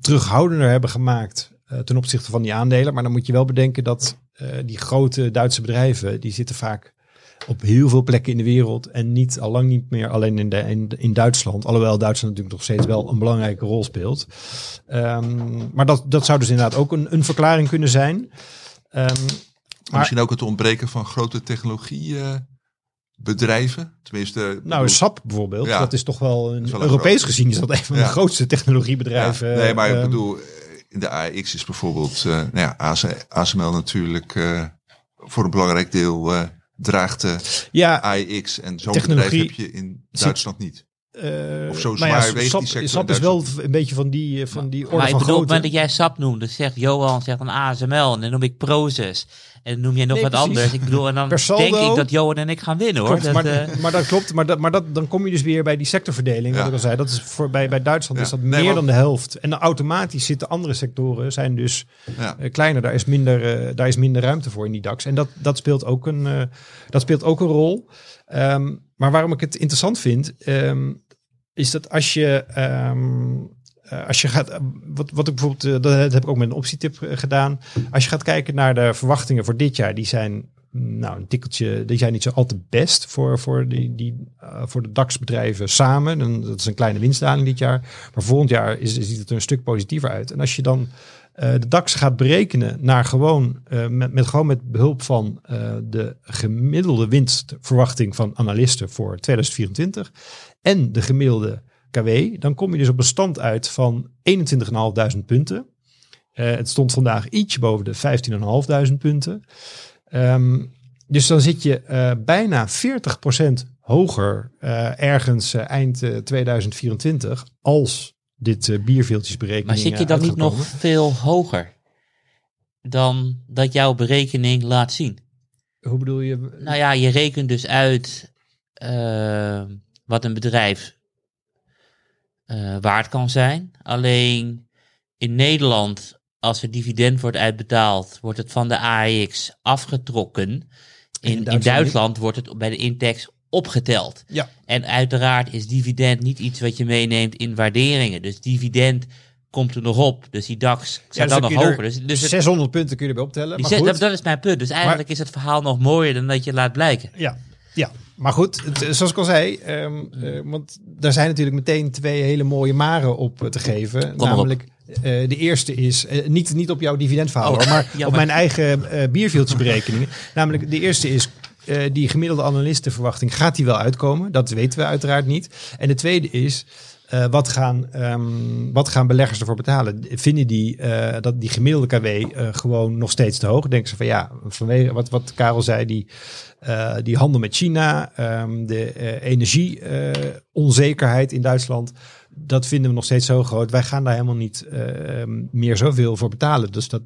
terughoudender hebben gemaakt ten opzichte van die aandelen. Maar dan moet je wel bedenken dat die grote Duitse bedrijven, die zitten vaak op heel veel plekken in de wereld en niet al lang niet meer alleen in, de, in, in Duitsland. Alhoewel Duitsland natuurlijk nog steeds wel een belangrijke rol speelt. Ehm, maar dat, dat zou dus inderdaad ook een, een verklaring kunnen zijn. Ehm, Maar misschien ook het ontbreken van grote technologiebedrijven. Tenminste, nou, SAP bijvoorbeeld, Ja. dat is toch wel een, is wel een Europees groot- gezien is dat een van de grootste technologiebedrijven. Ja, nee, maar ik Ehm, bedoel, eh, in de AX is bijvoorbeeld, eh nou ASML natuurlijk eh, voor een belangrijk deel draagt de ja, AX en zo'n bedrijf heb je in Duitsland niet. eh, Of zo nou ja, zwaar weegt SAP, die sector SAP is wel een beetje van die, eh, van die orde Maar ik van bedoel, grootte. moment dat jij SAP noemt, dan zegt Johan zegt dan ASML en dan noem ik Proces. En noem jij nog Nee, wat precies. anders. Ik bedoel, en dan Per saldo- denk ik dat Johan en ik gaan winnen hoor. Klopt, Dat, maar, eh, maar dat klopt. Maar, dat, maar dat, dan kom je dus weer bij die sectorverdeling. Wat Ja. ik al zei. Dat is voor, bij, bij Duitsland Ja. is dat Nee, meer dan de helft. En dan automatisch zitten andere sectoren zijn dus Ja. eh, kleiner. Daar is, minder, eh, daar is minder ruimte voor in die DAX. En dat, dat, speelt, ook een, eh, dat speelt ook een rol. Ehm, maar waarom ik het interessant vind, ehm, is dat als je ehm, eh, als je gaat, eh, wat, wat ik bijvoorbeeld, eh, dat heb ik ook met een optietip gedaan. Als je gaat kijken naar de verwachtingen voor dit jaar, die zijn mm, nou een tikkeltje, die zijn niet zo al te best voor, voor, die, die, voor de DAX-bedrijven samen. En dat is een kleine winstdaling dit jaar. Maar volgend jaar is, ziet het er een stuk positiever uit. En als je dan de DAX gaat berekenen naar gewoon, met, met, gewoon met behulp van de gemiddelde winstverwachting van analisten voor 2024 en de gemiddelde KW, dan kom je dus op een stand uit van 21.500 punten. Eh, het stond vandaag iets boven de 15.500 punten. Ehm, dus dan zit je eh, bijna 40% hoger eh, ergens eind eh, 2024 als dit uh, bierveeltjesberekening Maar zit je dan niet nog veel hoger dan dat jouw berekening laat zien? Hoe bedoel je? Nou ja, je rekent dus uit wat een bedrijf eh, waard kan zijn. Alleen in Nederland, als er dividend wordt uitbetaald, wordt het van de AEX afgetrokken. In, in in Duitsland wordt het bij de index opgeteld. Ja. En uiteraard is dividend niet iets wat je meeneemt in waarderingen. Dus dividend komt er nog op. Dus die DAX Ja, staat dus dan nog er hoger. Dus, dus het, 600 punten kun je erbij optellen. Maar goed, dat, dat is mijn punt. Dus eigenlijk is het verhaal nog mooier dan dat je laat blijken. Ja, ja. maar goed, het, zoals ik al zei, eh, want daar zijn natuurlijk meteen twee hele mooie maren op eh, te geven. Kom namelijk, eh, de eerste is, eh, niet, niet op jouw dividendverhaal, Oh, maar (laughs) op mijn eigen eh bierveeltjesberekeningen. (laughs) namelijk, de eerste is, eh, die gemiddelde analistenverwachting, gaat die wel uitkomen? Dat weten we uiteraard niet. En de tweede is, eh, wat, gaan, ehm, wat gaan beleggers ervoor betalen? Vinden die eh, dat die gemiddelde KW eh, gewoon nog steeds te hoog? Denken ze van ja, vanwege wat, wat Karel zei, die, die handel met China, ehm, de energie-onzekerheid in Duitsland, dat vinden we nog steeds zo groot. Wij gaan daar helemaal niet eh, meer zoveel voor betalen. Dus dat,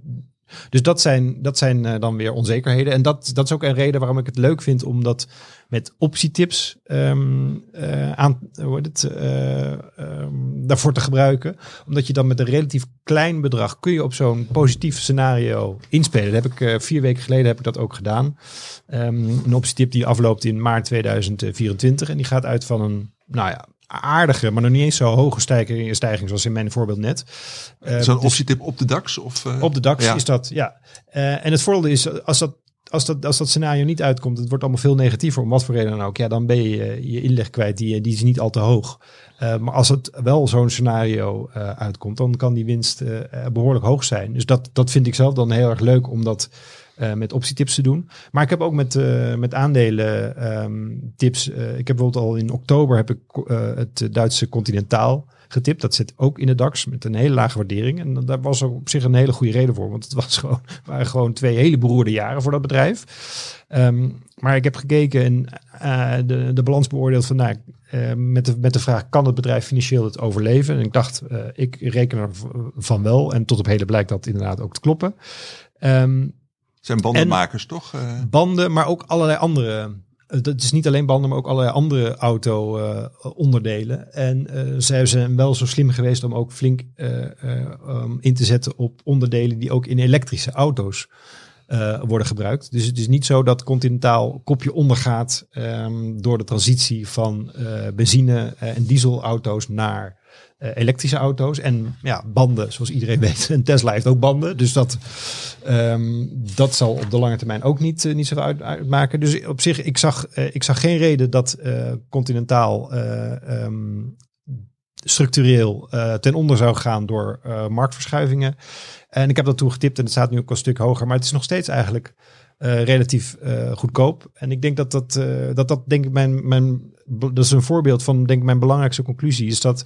dus dat zijn, dat zijn eh, dan weer onzekerheden. En dat, dat is ook een reden waarom ik het leuk vind om dat met optietips ehm, eh, aan, hoe het, eh, ehm, daarvoor te gebruiken. Omdat je dan met een relatief klein bedrag kun je op zo'n positief scenario inspelen. Heb ik vier weken geleden heb ik dat ook gedaan. Ehm, een optietip die afloopt in maart 2024. En die gaat uit van een, nou ja, aardige, maar nog niet eens zo hoge stijging, stijging zoals in mijn voorbeeld net. Eh, Zo'n dus- optietip op de DAX? Of, eh? op de DAX Ja. is dat, ja. Eh, en het voordeel is, als dat, als, dat, als dat scenario niet uitkomt, het wordt allemaal veel negatiever, om wat voor reden dan ook, ja, dan ben je je inleg kwijt, die, die is niet al te hoog. Maar als het wel zo'n scenario uitkomt, dan kan die winst eh, eh, behoorlijk hoog zijn. Dus dat, dat vind ik zelf dan heel erg leuk om dat eh, met optietips te doen. Maar ik heb ook met, eh, met aandelen ehm, tips. eh, ik heb bijvoorbeeld al in oktober heb ik het Duitse Continentaal getipt. Dat zit ook in de DAX met een hele lage waardering. En daar was ook op zich een hele goede reden voor. Want het was (laughs) gewoon, waren gewoon twee hele beroerde jaren voor dat bedrijf. Ehm, maar ik heb gekeken en de, de balans beoordeeld van nou, met, de, met de vraag: kan het bedrijf financieel het overleven? En ik dacht, ik reken ervan wel. En tot op heden blijkt dat inderdaad ook te kloppen. Ehm, zijn bandenmakers toch? Eh, banden, maar ook allerlei andere. Het is niet alleen banden, maar ook allerlei andere auto-onderdelen. en eh, zij zijn wel zo slim geweest om ook flink eh, eh, um, in te zetten op onderdelen die ook in elektrische auto's eh, worden gebruikt. Dus het is niet zo dat Continentaal kopje ondergaat ehm, door de transitie van eh, benzine- en dieselauto's naar eh, elektrische auto's. En ja, banden, zoals iedereen (laughs) weet. En Tesla heeft ook banden. Dus dat, ehm, dat zal op de lange termijn ook niet, eh, niet zo uit, uitmaken. Dus op zich, ik zag, eh, ik zag geen reden dat Continentaal eh, ehm, structureel ten onder zou gaan door marktverschuivingen. En ik heb dat toen getipt en het staat nu ook een stuk hoger. Maar het is nog steeds eigenlijk eh, relatief eh, goedkoop. En ik denk dat dat, eh, dat, dat denk ik mijn, mijn dat is een voorbeeld van denk ik mijn belangrijkste conclusie. Is dat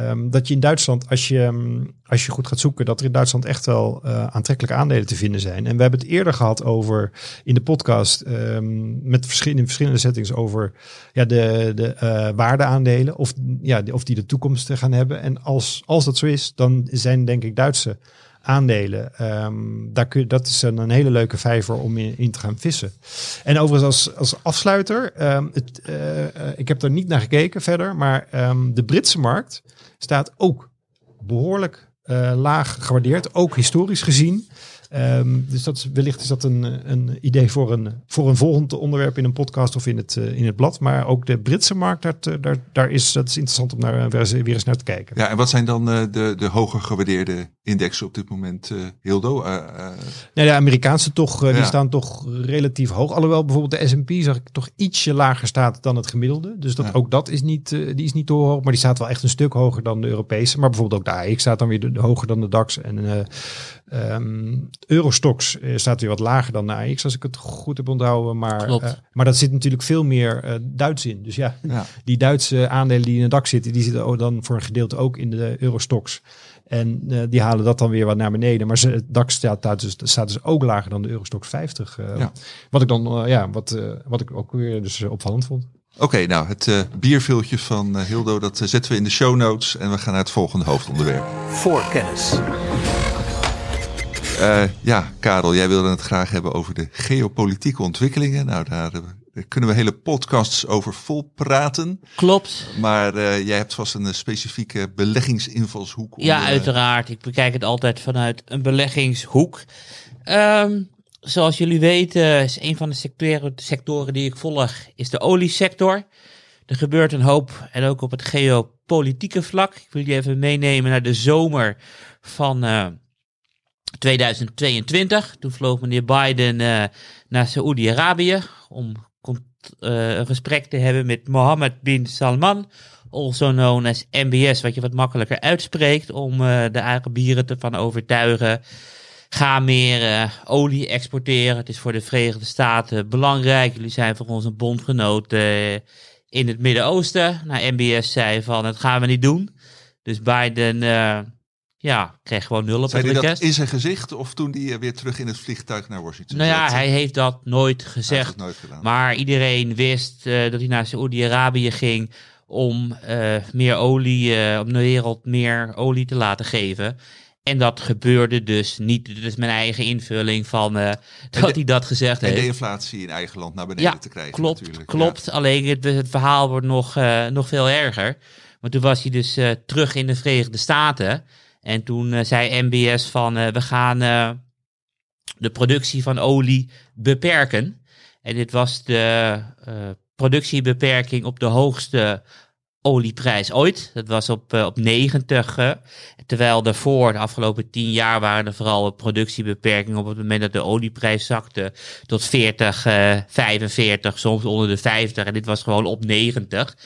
um, dat je in Duitsland als je um, als je goed gaat zoeken dat er in Duitsland echt wel aantrekkelijke aandelen te vinden zijn. En we hebben het eerder gehad over in de podcast um, met verschillende verschillende settings over ja de de waardeaandelen of ja of die de toekomst gaan hebben. En als als dat zo is dan zijn denk ik Duitse aandelen. Um, daar kun dat is een, een hele leuke vijver om in, te gaan vissen. En overigens als, als afsluiter, um, het, uh, uh, ik heb er niet naar gekeken verder, maar um, de Britse markt staat ook behoorlijk uh, laag gewaardeerd, ook historisch gezien. Ehm, dus dat is, wellicht is dat een, een idee voor een, voor een volgend onderwerp in een podcast of in het, eh, in het blad. Maar ook de Britse markt, daar, daar, daar is, dat is interessant om naar, weer, eens, weer eens naar te kijken. Ja, en wat zijn dan eh, de, de hoger gewaardeerde indexen op dit moment, eh, Hildo? Eh, eh, Ja, de Amerikaanse toch, eh, die Ja. staan toch relatief hoog. Alhoewel bijvoorbeeld de S&P zag ik toch ietsje lager staat dan het gemiddelde. Dus dat, Ja. ook dat is niet, eh, die is niet te hoog. Maar die staat wel echt een stuk hoger dan de Europese. Maar bijvoorbeeld ook de AX staat dan weer de, de hoger dan de DAX. En eh ehm, Eurostox eh, staat weer wat lager dan de AX, als ik het goed heb onthouden. Maar, Klopt. eh, maar dat zit natuurlijk veel meer eh, Duits in. Dus ja, ja. (laughs) die Duitse aandelen die in de DAX zitten, die zitten dan voor een gedeelte ook in de Eurostox. En eh, die halen dat dan weer wat naar beneden. Maar ze, het DAX staat, daar dus, staat dus ook lager dan de Eurostox 50. eh, Ja. Wat ik dan, eh, ja, wat, eh, wat ik ook weer dus opvallend vond. Oké, nou, het bierviltje van Hildo, dat zetten we in de show notes. En we gaan naar het volgende hoofdonderwerp. Voorkennis. Eh, ja, Karel, jij wilde het graag hebben over de geopolitieke ontwikkelingen. Nou, daar, eh, daar kunnen we hele podcasts over vol praten. Klopt. Maar eh, jij hebt vast een specifieke beleggingsinvalshoek. om, Ja, uiteraard. Ik bekijk het altijd vanuit een beleggingshoek. Ehm, zoals jullie weten is een van de sectoren, sectoren die ik volg, is de oliesector. Er gebeurt een hoop en ook op het geopolitieke vlak. Ik wil je even meenemen naar de zomer van 2022. Toen vloog meneer Biden eh, naar Saoedi-Arabië om eh, een gesprek te hebben met Mohammed bin Salman also known as MBS, wat je wat makkelijker uitspreekt, om eh, de Arabieren te van overtuigen. Ga meer olie exporteren. Het is voor de Verenigde Staten belangrijk. Jullie zijn voor ons een bondgenoot in het Midden-Oosten. Nou, MBS zei van, dat gaan we niet doen. Dus Biden, ja, kreeg gewoon nul op Zei het hij dat request. in zijn gezicht of toen hij eh, weer terug in het vliegtuig naar Washington Nou ja, hij heeft dat nooit gezegd. het nooit gedaan. Maar iedereen wist eh, dat hij naar Saoedi-Arabië ging om eh, meer olie, om de wereld meer olie te laten geven. En dat gebeurde dus niet. Dit is mijn eigen invulling van eh, dat de- hij dat gezegd en de heeft. inflatie in eigen land naar beneden Ja, te krijgen klopt, natuurlijk. klopt. Alleen het, het verhaal wordt nog, nog veel erger. Want toen was hij dus terug in de Verenigde Staten. En toen eh, zei MBS van eh, we gaan eh, de productie van olie beperken. En dit was de productiebeperking op de hoogste olieprijs ooit. Dat was op, op 90. eh, terwijl daarvoor, de afgelopen 10 jaar, waren er vooral productiebeperkingen op het moment dat de olieprijs zakte tot 40, eh 45, soms onder de 50. En dit was gewoon op 90.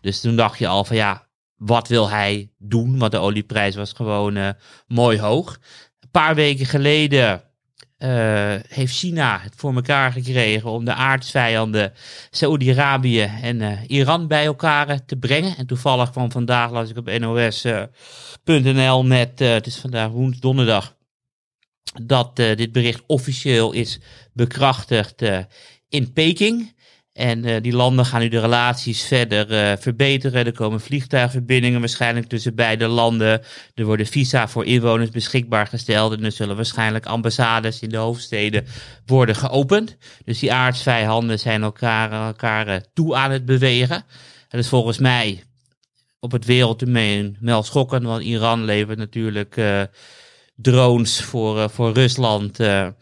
Dus toen dacht je al van ja, wat wil hij doen? Want de olieprijs was gewoon eh, mooi hoog. Een paar weken geleden eh, heeft China het voor elkaar gekregen om de aardsvijanden Saoedi-Arabië en eh, Iran bij elkaar te brengen. En toevallig kwam vandaag, las ik op nos.nl met, het is vandaag woensdag, donderdag, dat dit bericht officieel is bekrachtigd in Peking. En eh, die landen gaan nu de relaties verder eh, verbeteren. Er komen vliegtuigverbindingen waarschijnlijk tussen beide landen. Er worden visa voor inwoners beschikbaar gesteld. En er zullen waarschijnlijk ambassades in de hoofdsteden worden geopend. Dus die aardsvijanden zijn elkaar, elkaar eh, toe aan het bewegen. Dat is volgens mij op het wereldtoneel wel schokkend. Want Iran levert natuurlijk drones voor, voor Rusland. en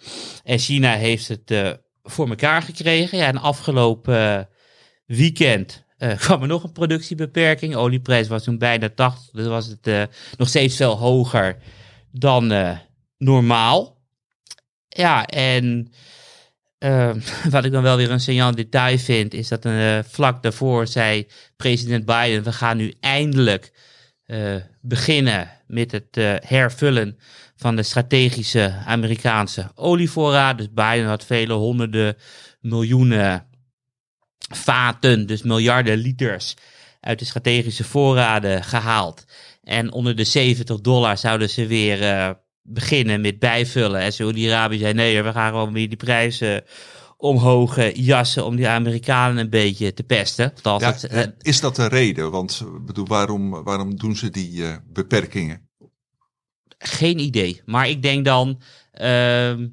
China heeft het voor elkaar gekregen. Ja, en afgelopen eh, weekend eh, (laughs) kwam er nog een productiebeperking. Olieprijs was toen bijna 80. Dus was het eh, nog steeds veel hoger dan normaal. Ja, en eh, (laughs) wat ik dan wel weer een signaal detail vind, is dat vlak daarvoor zei president Biden: we gaan nu eindelijk beginnen met het hervullen van de strategische Amerikaanse olievoorraad. Dus Biden had vele honderden miljoenen vaten, dus miljarden liters uit de strategische voorraden gehaald. En onder de 70 dollar zouden ze weer eh, beginnen met bijvullen. En Saudi-Arabië zei nee, we gaan gewoon weer die prijzen omhoog eh, jassen om die Amerikanen een beetje te pesten. Ja, het, eh, is dat de reden? Want bedoel, waarom, waarom doen ze die beperkingen? Geen idee. Maar ik denk dan. ehm,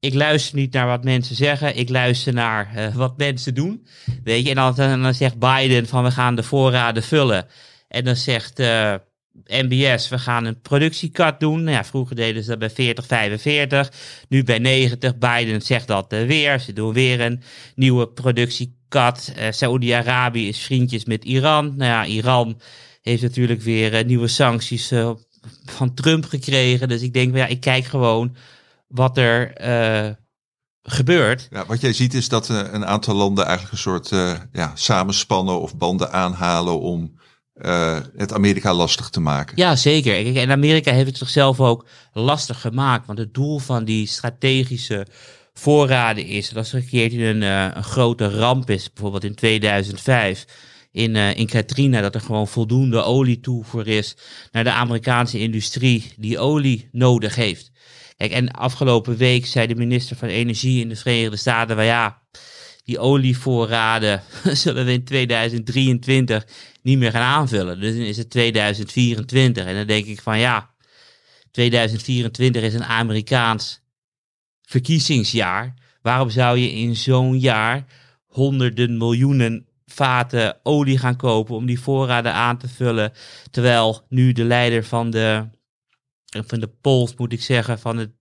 ik luister niet naar wat mensen zeggen. Ik luister naar eh, wat mensen doen. Weet je, en dan, dan, zegt Biden van we gaan de voorraden vullen. En dan zegt eh, MBS, we gaan een productiekat doen. Nou ja, vroeger deden ze dat bij 40, 45. Nu bij 90. Biden zegt dat uh, weer. Ze doen weer een nieuwe productiekat. Uh, Saoedi-Arabië is vriendjes met Iran. Nou ja, Iran heeft natuurlijk weer uh, nieuwe sancties van Trump gekregen. Dus ik denk, ja, ik kijk gewoon wat er gebeurt. Ja, wat jij ziet is dat een aantal landen eigenlijk een soort ja, samenspannen of banden aanhalen om het Amerika lastig te maken. Ja, zeker. En Amerika heeft het zichzelf ook lastig gemaakt. Want het doel van die strategische voorraden is dat als er een keertje een, een grote ramp is, bijvoorbeeld in 2005 in, uh, in Katrina, dat er gewoon voldoende olie toevoer is naar de Amerikaanse industrie die olie nodig heeft. Kijk, en afgelopen week zei de minister van Energie in de Verenigde Staten, waar ja, die olievoorraden (laughs) zullen we in 2023 niet meer gaan aanvullen. Dus dan is het 2024. En dan denk ik van ja, 2024 is een Amerikaans verkiezingsjaar. Waarom zou je in zo'n jaar honderden miljoenen vaten olie gaan kopen om die voorraden aan te vullen? Terwijl nu de leider van de, van de polls, moet ik zeggen, van de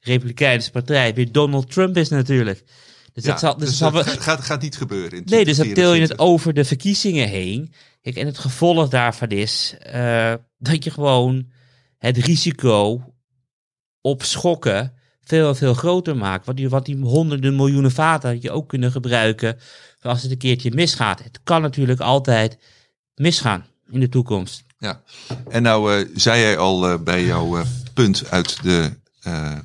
Republikeinse Partij weer Donald Trump is natuurlijk. Dus, dat, zal, dus, dus dat gaat, gaat, niet gebeuren. In nee, dus dan til je het over de verkiezingen heen. Kijk, en het gevolg daarvan is uh, dat je gewoon het risico op schokken veel, veel groter maakt. Wat die, wat die honderden miljoenen vaten je ook kunnen gebruiken als het een keertje misgaat. Het kan natuurlijk altijd misgaan in de toekomst. Ja, en nou uh, zei jij al uh, bij jouw punt uit de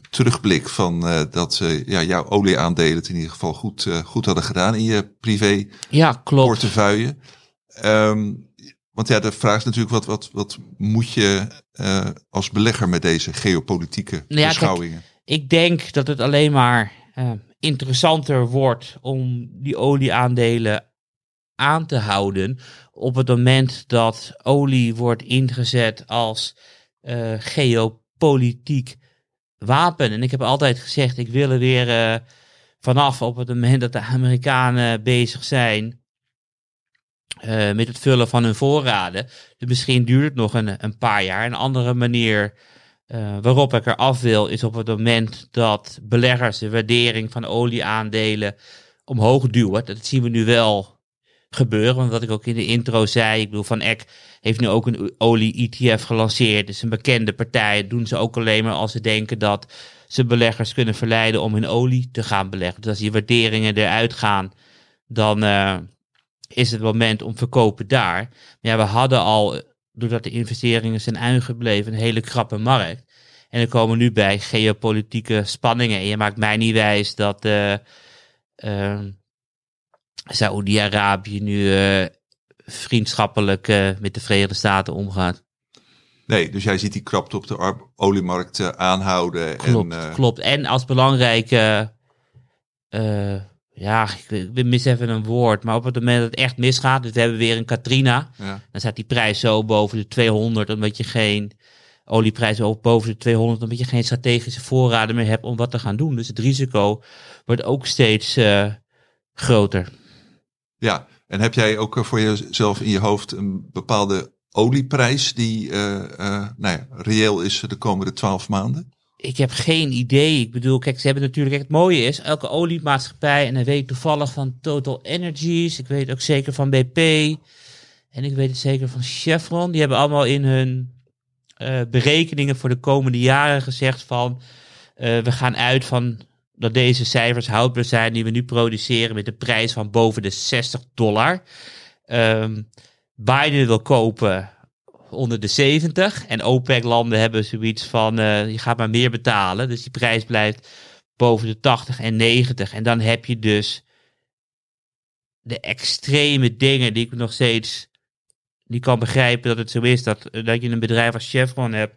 terugblik van dat ja, jouw olieaandelen het in ieder geval goed, goed hadden gedaan in je privé ja, klopt. portefeuille. Um, want ja, de vraag is natuurlijk wat, wat, wat moet je als belegger met deze geopolitieke nou ja, beschouwingen? Kijk, ik denk dat het alleen maar interessanter wordt om die olieaandelen aan te houden op het moment dat olie wordt ingezet als geopolitiek wapen. En ik heb altijd gezegd, ik wil er weer uh, vanaf op het moment dat de Amerikanen bezig zijn uh, met het vullen van hun voorraden. Dus misschien duurt het nog een, een paar jaar. Een andere manier uh, waarop ik er af wil, is op het moment dat beleggers de waardering van olieaandelen omhoog duwen. Dat zien we nu wel gebeuren. Want wat ik ook in de intro zei, ik bedoel, Van Eck heeft nu ook een olie-ETF gelanceerd. Dus een bekende partij. Dat doen ze ook alleen maar als ze denken dat ze beleggers kunnen verleiden om in olie te gaan beleggen. Dus als die waarderingen eruit gaan, dan uh, is het moment om verkopen daar. Maar ja, we hadden al, doordat de investeringen zijn uitgebleven, een hele krappe markt. En er komen nu bij geopolitieke spanningen. En je maakt mij niet wijs dat uh, uh, Saoedi-Arabië nu uh, vriendschappelijk uh, met de Verenigde Staten omgaat. Nee, dus jij ziet die krapte op de oliemarkt aanhouden. Klopt, en, klopt. En als belangrijke, ja, ik mis even een woord, maar op het moment dat het echt misgaat, dus we hebben weer een Katrina, ja. dan staat die prijs zo boven de 200, omdat je geen olieprijs ook boven de 200, omdat je geen strategische voorraden meer hebt om wat te gaan doen. Dus het risico wordt ook steeds groter. Ja, en heb jij ook eh, voor jezelf in je hoofd een bepaalde olieprijs die uh, uh, nou ja, reëel is de komende twaalf maanden? Ik heb geen idee. Ik bedoel, kijk, ze hebben natuurlijk, het mooie is, elke oliemaatschappij, en dan weet toevallig van Total Energies, ik weet ook zeker van BP, en ik weet het zeker van Chevron, die hebben allemaal in hun uh, berekeningen voor de komende jaren gezegd van, uh, we gaan uit van dat deze cijfers houdbaar zijn die we nu produceren met een prijs van boven de 60 dollar. Um, Biden wil kopen onder de 70 en OPEC-landen hebben zoiets van uh, je gaat maar meer betalen, dus die prijs blijft boven de 80 en 90 en dan heb je dus de extreme dingen die ik nog steeds die kan begrijpen dat het zo is dat, dat je een bedrijf als Chevron hebt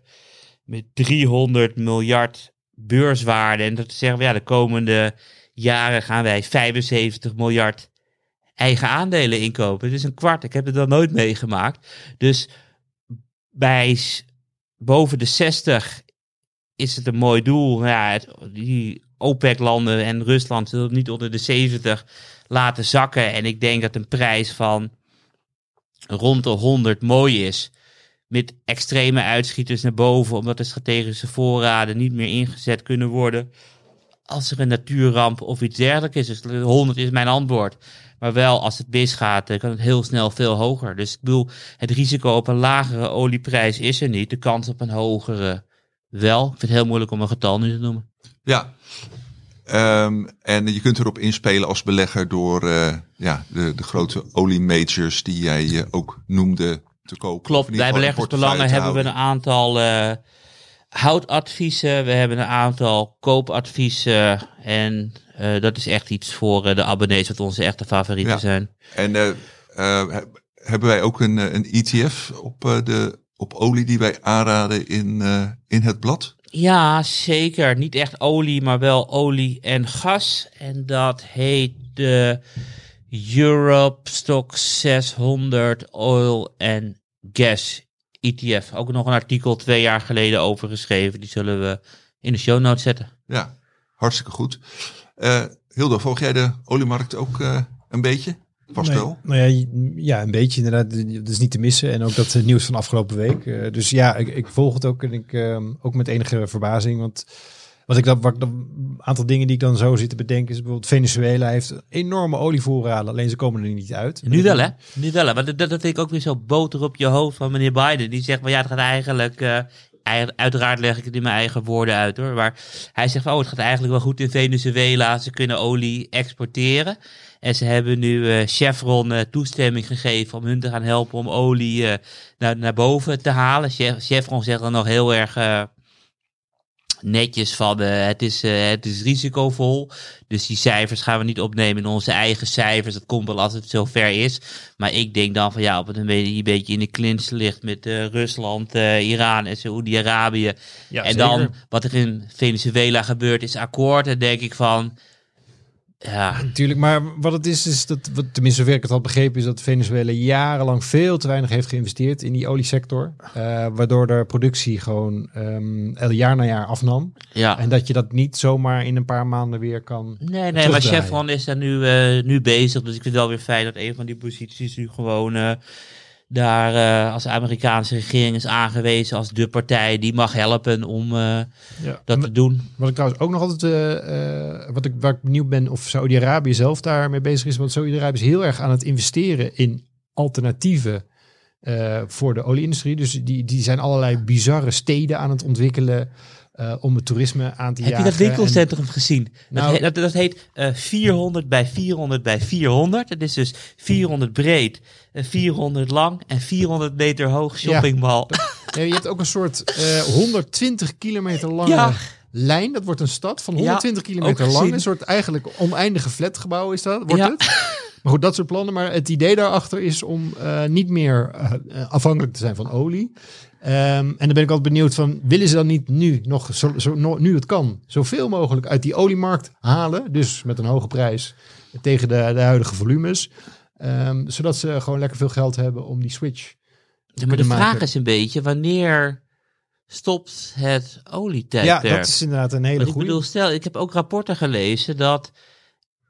met 300 miljard beurswaarde. En dat zeggen ja, de komende jaren gaan wij 75 miljard eigen aandelen inkopen. Het is een kwart. Ik heb het dan nooit meegemaakt. Dus bij boven de 60 is het een mooi doel. Ja, het, die OPEC-landen en Rusland zullen niet onder de 70 laten zakken. En ik denk dat een prijs van rond de 100 mooi is. met extreme uitschieters naar boven, omdat de strategische voorraden niet meer ingezet kunnen worden. Als er een natuurramp of iets dergelijks is. Dus de 100 is mijn antwoord. Maar wel als het misgaat, dan kan het heel snel veel hoger. Dus ik bedoel, het risico op een lagere olieprijs is er niet. De kans op een hogere wel. Ik vind het heel moeilijk om een getal nu te noemen. Ja. Ehm, en je kunt erop inspelen als belegger door eh, ja, de, de grote oliemajors die jij eh, ook noemde te kopen. Klopt, bij beleggersbelangen hebben we een aantal eh, houtadviezen. We hebben een aantal koopadviezen. En eh, dat is echt iets voor eh, de abonnees, wat onze echte favorieten Ja. zijn. En eh, eh, heb- hebben wij ook een, eh, een ETF op, eh, de, op olie die wij aanraden in, eh, in het blad? Ja, zeker. Niet echt olie, maar wel olie en gas. En dat heet de Europe Stock 600 Oil and Gas ETF. Ook nog een artikel twee jaar geleden over geschreven. Die zullen we in de show notes zetten. Ja, hartstikke goed. Eh Hilde, volg jij de oliemarkt ook eh, een beetje? Vast Nee, wel. Nou ja, ja, een beetje inderdaad. Dat is niet te missen. En ook dat eh, nieuws van afgelopen week. Eh, dus ja, ik, ik volg het ook en ik ehm, ook met enige verbazing. Want wat ik dan, wat ik dan, een aantal dingen die ik dan zo zit te bedenken is bijvoorbeeld Venezuela heeft enorme olievoorraden, alleen ze komen er niet uit. Nu wel, hè? Nu wel, hè? Want dat, dat vind ik ook weer zo boter op je hoofd van meneer Biden. Die zegt, maar ja, het gaat eigenlijk... eh, eigen- uiteraard leg ik het in mijn eigen woorden uit, hoor. Maar hij zegt, oh, het gaat eigenlijk wel goed in Venezuela. Ze kunnen olie exporteren. En ze hebben nu eh, Chevron eh, toestemming gegeven om hun te gaan helpen om olie eh, naar, naar boven te halen. Che- Chevron zegt dan nog heel erg... netjes van eh, het, is, eh, het is risicovol. Dus die cijfers gaan we niet opnemen in onze eigen cijfers. Dat komt wel als het zover is. Maar ik denk dan van ja, op het moment je een beetje in de clinch ligt met eh, Rusland, Iran en Saoedi-Arabië. Ja, en zeker. dan wat er in Venezuela gebeurt is akkoord. Dan denk ik van ja, Natuurlijk, maar wat het is, is dat, wat, tenminste zover ik het had begrepen, is dat Venezuela jarenlang veel te weinig heeft geïnvesteerd in die oliesector. eh, waardoor de productie gewoon ehm el jaar na jaar afnam. ja. En dat je dat niet zomaar in een paar maanden weer kan. Nee, nee, maar. Chevron is daar nu, eh, nu bezig. Dus ik vind het wel weer fijn dat een van die posities nu gewoon eh, daar eh, als de Amerikaanse regering is aangewezen als de partij die mag helpen om eh, Ja. dat te doen. Wat ik trouwens ook nog altijd, eh, wat ik, waar ik benieuwd ben of Saudi-Arabië zelf daarmee bezig is. Want Saudi-Arabië is heel erg aan het investeren in alternatieven voor de olieindustrie. Dus die, die zijn allerlei bizarre steden aan het ontwikkelen eh, om het toerisme aan te Heb je jagen. dat winkelcentrum gezien? Dat, Nou- heet, dat, dat heet eh 400 bij 400 bij 400. Het is dus 400 breed, eh, 400 lang en 400 meter hoog shoppingmall. Ja, (laughs) je hebt ook een soort eh 120 kilometer lange Ja. lijn. Dat wordt een stad van Ja, 120 kilometer ook lang. Een soort eigenlijk oneindige flatgebouw is dat, wordt Ja. het. Maar goed, dat soort plannen. Maar het idee daarachter is om eh, niet meer eh, eh, afhankelijk te zijn van olie. Ehm, en dan ben ik altijd benieuwd van, willen ze dan niet nu, nog zo, zo, nu het kan, zoveel mogelijk uit die oliemarkt halen? Dus met een hoge prijs tegen de, de huidige volumes. Ehm, zodat ze gewoon lekker veel geld hebben om die switch te Ja, maar de vraag maken. is een beetje, wanneer stopt het Ja, olietijdperk? dat is inderdaad een hele Want ik goede. bedoel, stel, ik heb ook rapporten gelezen dat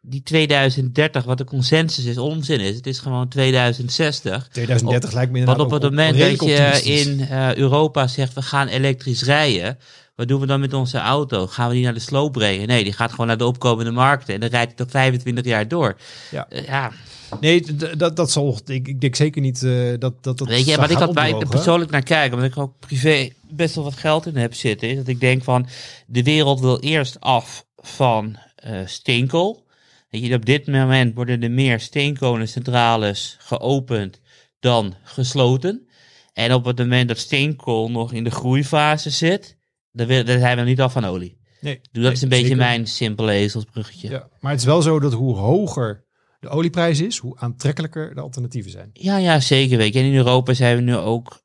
die 2030, wat de consensus is, onzin is. Het is gewoon 2060. 2030 lijkt me Want inderdaad op het moment dat je in eh, Europa zegt, we gaan elektrisch rijden. Wat doen we dan met onze auto? Gaan we die naar de sloop brengen? Nee, die gaat gewoon naar de opkomende markten. En dan rijdt het tot 25 jaar door. Ja. Eh, ja, Nee, dat, dat zal. Ik, ik denk zeker niet eh, dat dat. dat Weet je, wat ik had opdrogen. persoonlijk naar kijk, omdat ik ook privé best wel wat geld in heb zitten, is dat ik denk van de wereld wil eerst af van eh, steenkool. Weet je, op dit moment worden er meer steenkolencentrales geopend dan gesloten. En op het moment dat steenkool nog in de groeifase zit, dan, wil, dan zijn we niet af van olie. Nee, Dus dat is een beetje zeker. mijn simpele ezelsbruggetje. Ja. Ja, maar het is wel zo dat hoe hoger de olieprijs is, hoe aantrekkelijker de alternatieven zijn. ja, zeker. Weet je. En in Europa zijn we nu ook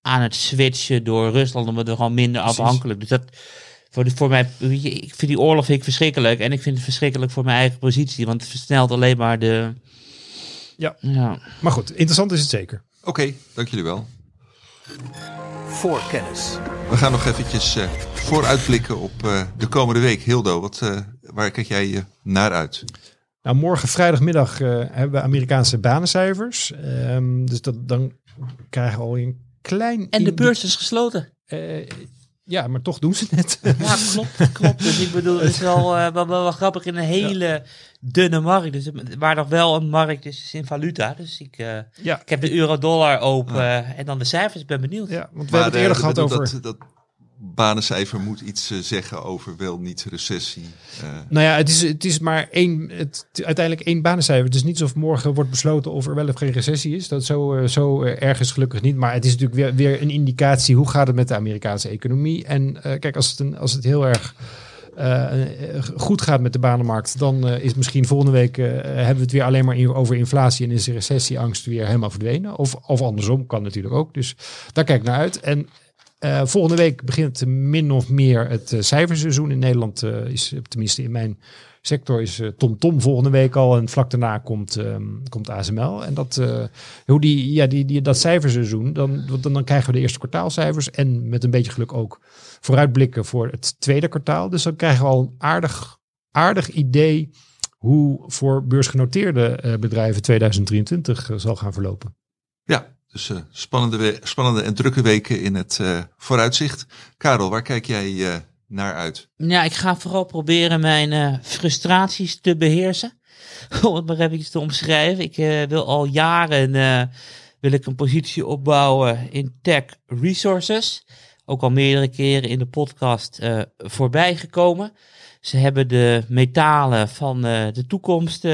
aan het switchen door Rusland, omdat we gewoon minder Precies. afhankelijk. Dus dat voor, de, voor mij, ik vind die oorlog vind ik verschrikkelijk. En ik vind het verschrikkelijk voor mijn eigen positie, want het versnelt alleen maar de. Ja. ja. Maar goed, interessant is het zeker. Oké, dank jullie wel. voor kennis. We gaan nog eventjes eh, vooruitblikken op eh, de komende week. Hildo, wat, eh, waar kijk jij naar uit? Nou, morgen vrijdagmiddag eh, hebben we Amerikaanse banencijfers. Ehm, dus dat, dan krijgen we al een klein... En de beurs is gesloten. Ja, maar toch doen ze het. (laughs) Ja, klopt, klopt. Dus ik bedoel, het is wel, (laughs) eh, wel, wel, wel grappig in een hele dunne markt. Dus, het- waar nog wel een markt is, is in valuta. Dus ik, eh, ja, ik heb de euro-dollar open en dan de cijfers. Ik ben benieuwd. ja, want we hebben het eerder gehad over... Dat, dat banencijfer moet iets eh, zeggen over wel niet recessie. eh. Nou ja, het is, het is maar één, het, uiteindelijk één banencijfer. Het is niet alsof morgen wordt besloten of er wel of geen recessie is. Dat zo, eh, zo erg is gelukkig niet. Maar het is natuurlijk weer, weer een indicatie hoe gaat het met de Amerikaanse economie. En kijk, als het, een, als het heel erg goed gaat met de banenmarkt, dan is misschien volgende week hebben we het weer alleen maar over inflatie en is de recessieangst weer helemaal verdwenen. Of, of andersom, kan natuurlijk ook. Dus daar kijk ik naar uit. En eh, volgende week begint min of meer het eh, cijferseizoen in Nederland. eh, is, tenminste in mijn sector is TomTom Tom volgende week al. En vlak daarna komt, ehm, komt ASML. En dat, hoe die, ja, die, die, dat cijferseizoen, dan, dan, dan krijgen we de eerste kwartaalcijfers. En met een beetje geluk ook vooruitblikken voor het tweede kwartaal. Dus dan krijgen we al een aardig, aardig idee hoe voor beursgenoteerde bedrijven 2023 zal gaan verlopen. Ja, dus eh, spannende, spannende en drukke weken in het eh, vooruitzicht. Karel, waar kijk jij eh, naar uit? Ja, ik ga vooral proberen mijn frustraties te beheersen. (laughs) Om het maar even te omschrijven. Ik wil al jaren wil ik een positie opbouwen in tech resources. Ook al meerdere keren in de podcast voorbij gekomen. Ze hebben de metalen van de toekomst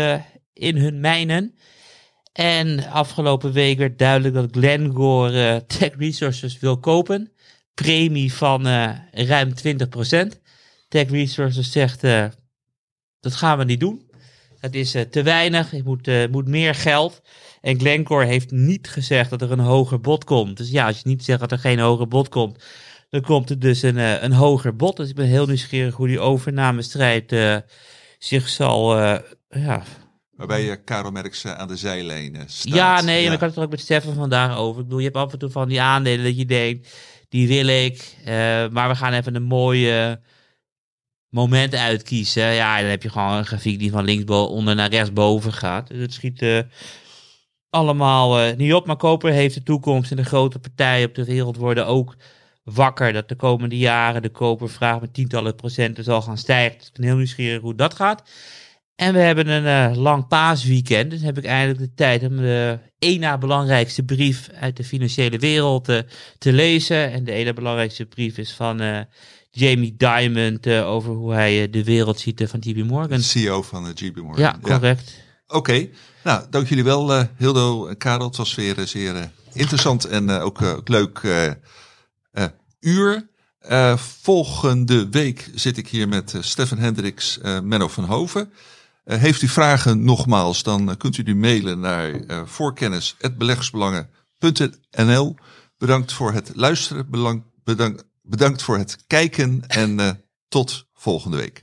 in hun mijnen. En afgelopen week werd duidelijk dat Glencore eh, Tech Resources wil kopen. Premie van eh, ruim 20%. Tech Resources zegt, eh, dat gaan we niet doen. Het is te weinig, het moet, moet meer geld. En Glencore heeft niet gezegd dat er een hoger bod komt. Dus ja, als je niet zegt dat er geen hoger bod komt, dan komt er dus een, een hoger bod. Dus ik ben heel nieuwsgierig hoe die overnamestrijd zich zal... ja. Waarbij je Karel Merks eh, aan de zijlijn staat. ja, nee, maar ik had het er ook met Stefan vandaag over. Ik bedoel, je hebt af en toe van die aandelen dat je denkt, die wil ik. eh, maar we gaan even een mooie moment uitkiezen. Ja, dan heb je gewoon een grafiek die van linksonder naar rechtsboven gaat. Dus het schiet eh, allemaal niet op. Maar koper heeft de toekomst en de grote partijen op de wereld worden ook wakker. Dat de komende jaren de kopervraag met tientallen procenten zal gaan stijgen. Dus ik ben heel nieuwsgierig hoe dat gaat. En we hebben een eh, lang paasweekend. Dus heb ik eindelijk de tijd om de één na belangrijkste brief uit de financiële wereld eh, te lezen. En de ene belangrijkste brief is van eh, Jamie Dimon eh, over hoe hij de wereld ziet van JP Morgan. CEO van de JP Morgan. Ja, correct. Oké, nou dank jullie wel Hildo en Karel. Het was weer zeer interessant en ook, leuk uur. Volgende week zit ik hier met Stefan Hendricks, Menno van Hoven. Eh, heeft u vragen nogmaals, dan eh, kunt u die mailen naar eh voorkennis.beleggersbelangen.nl. Bedankt voor het luisteren, bedankt, voor het kijken en tot volgende week.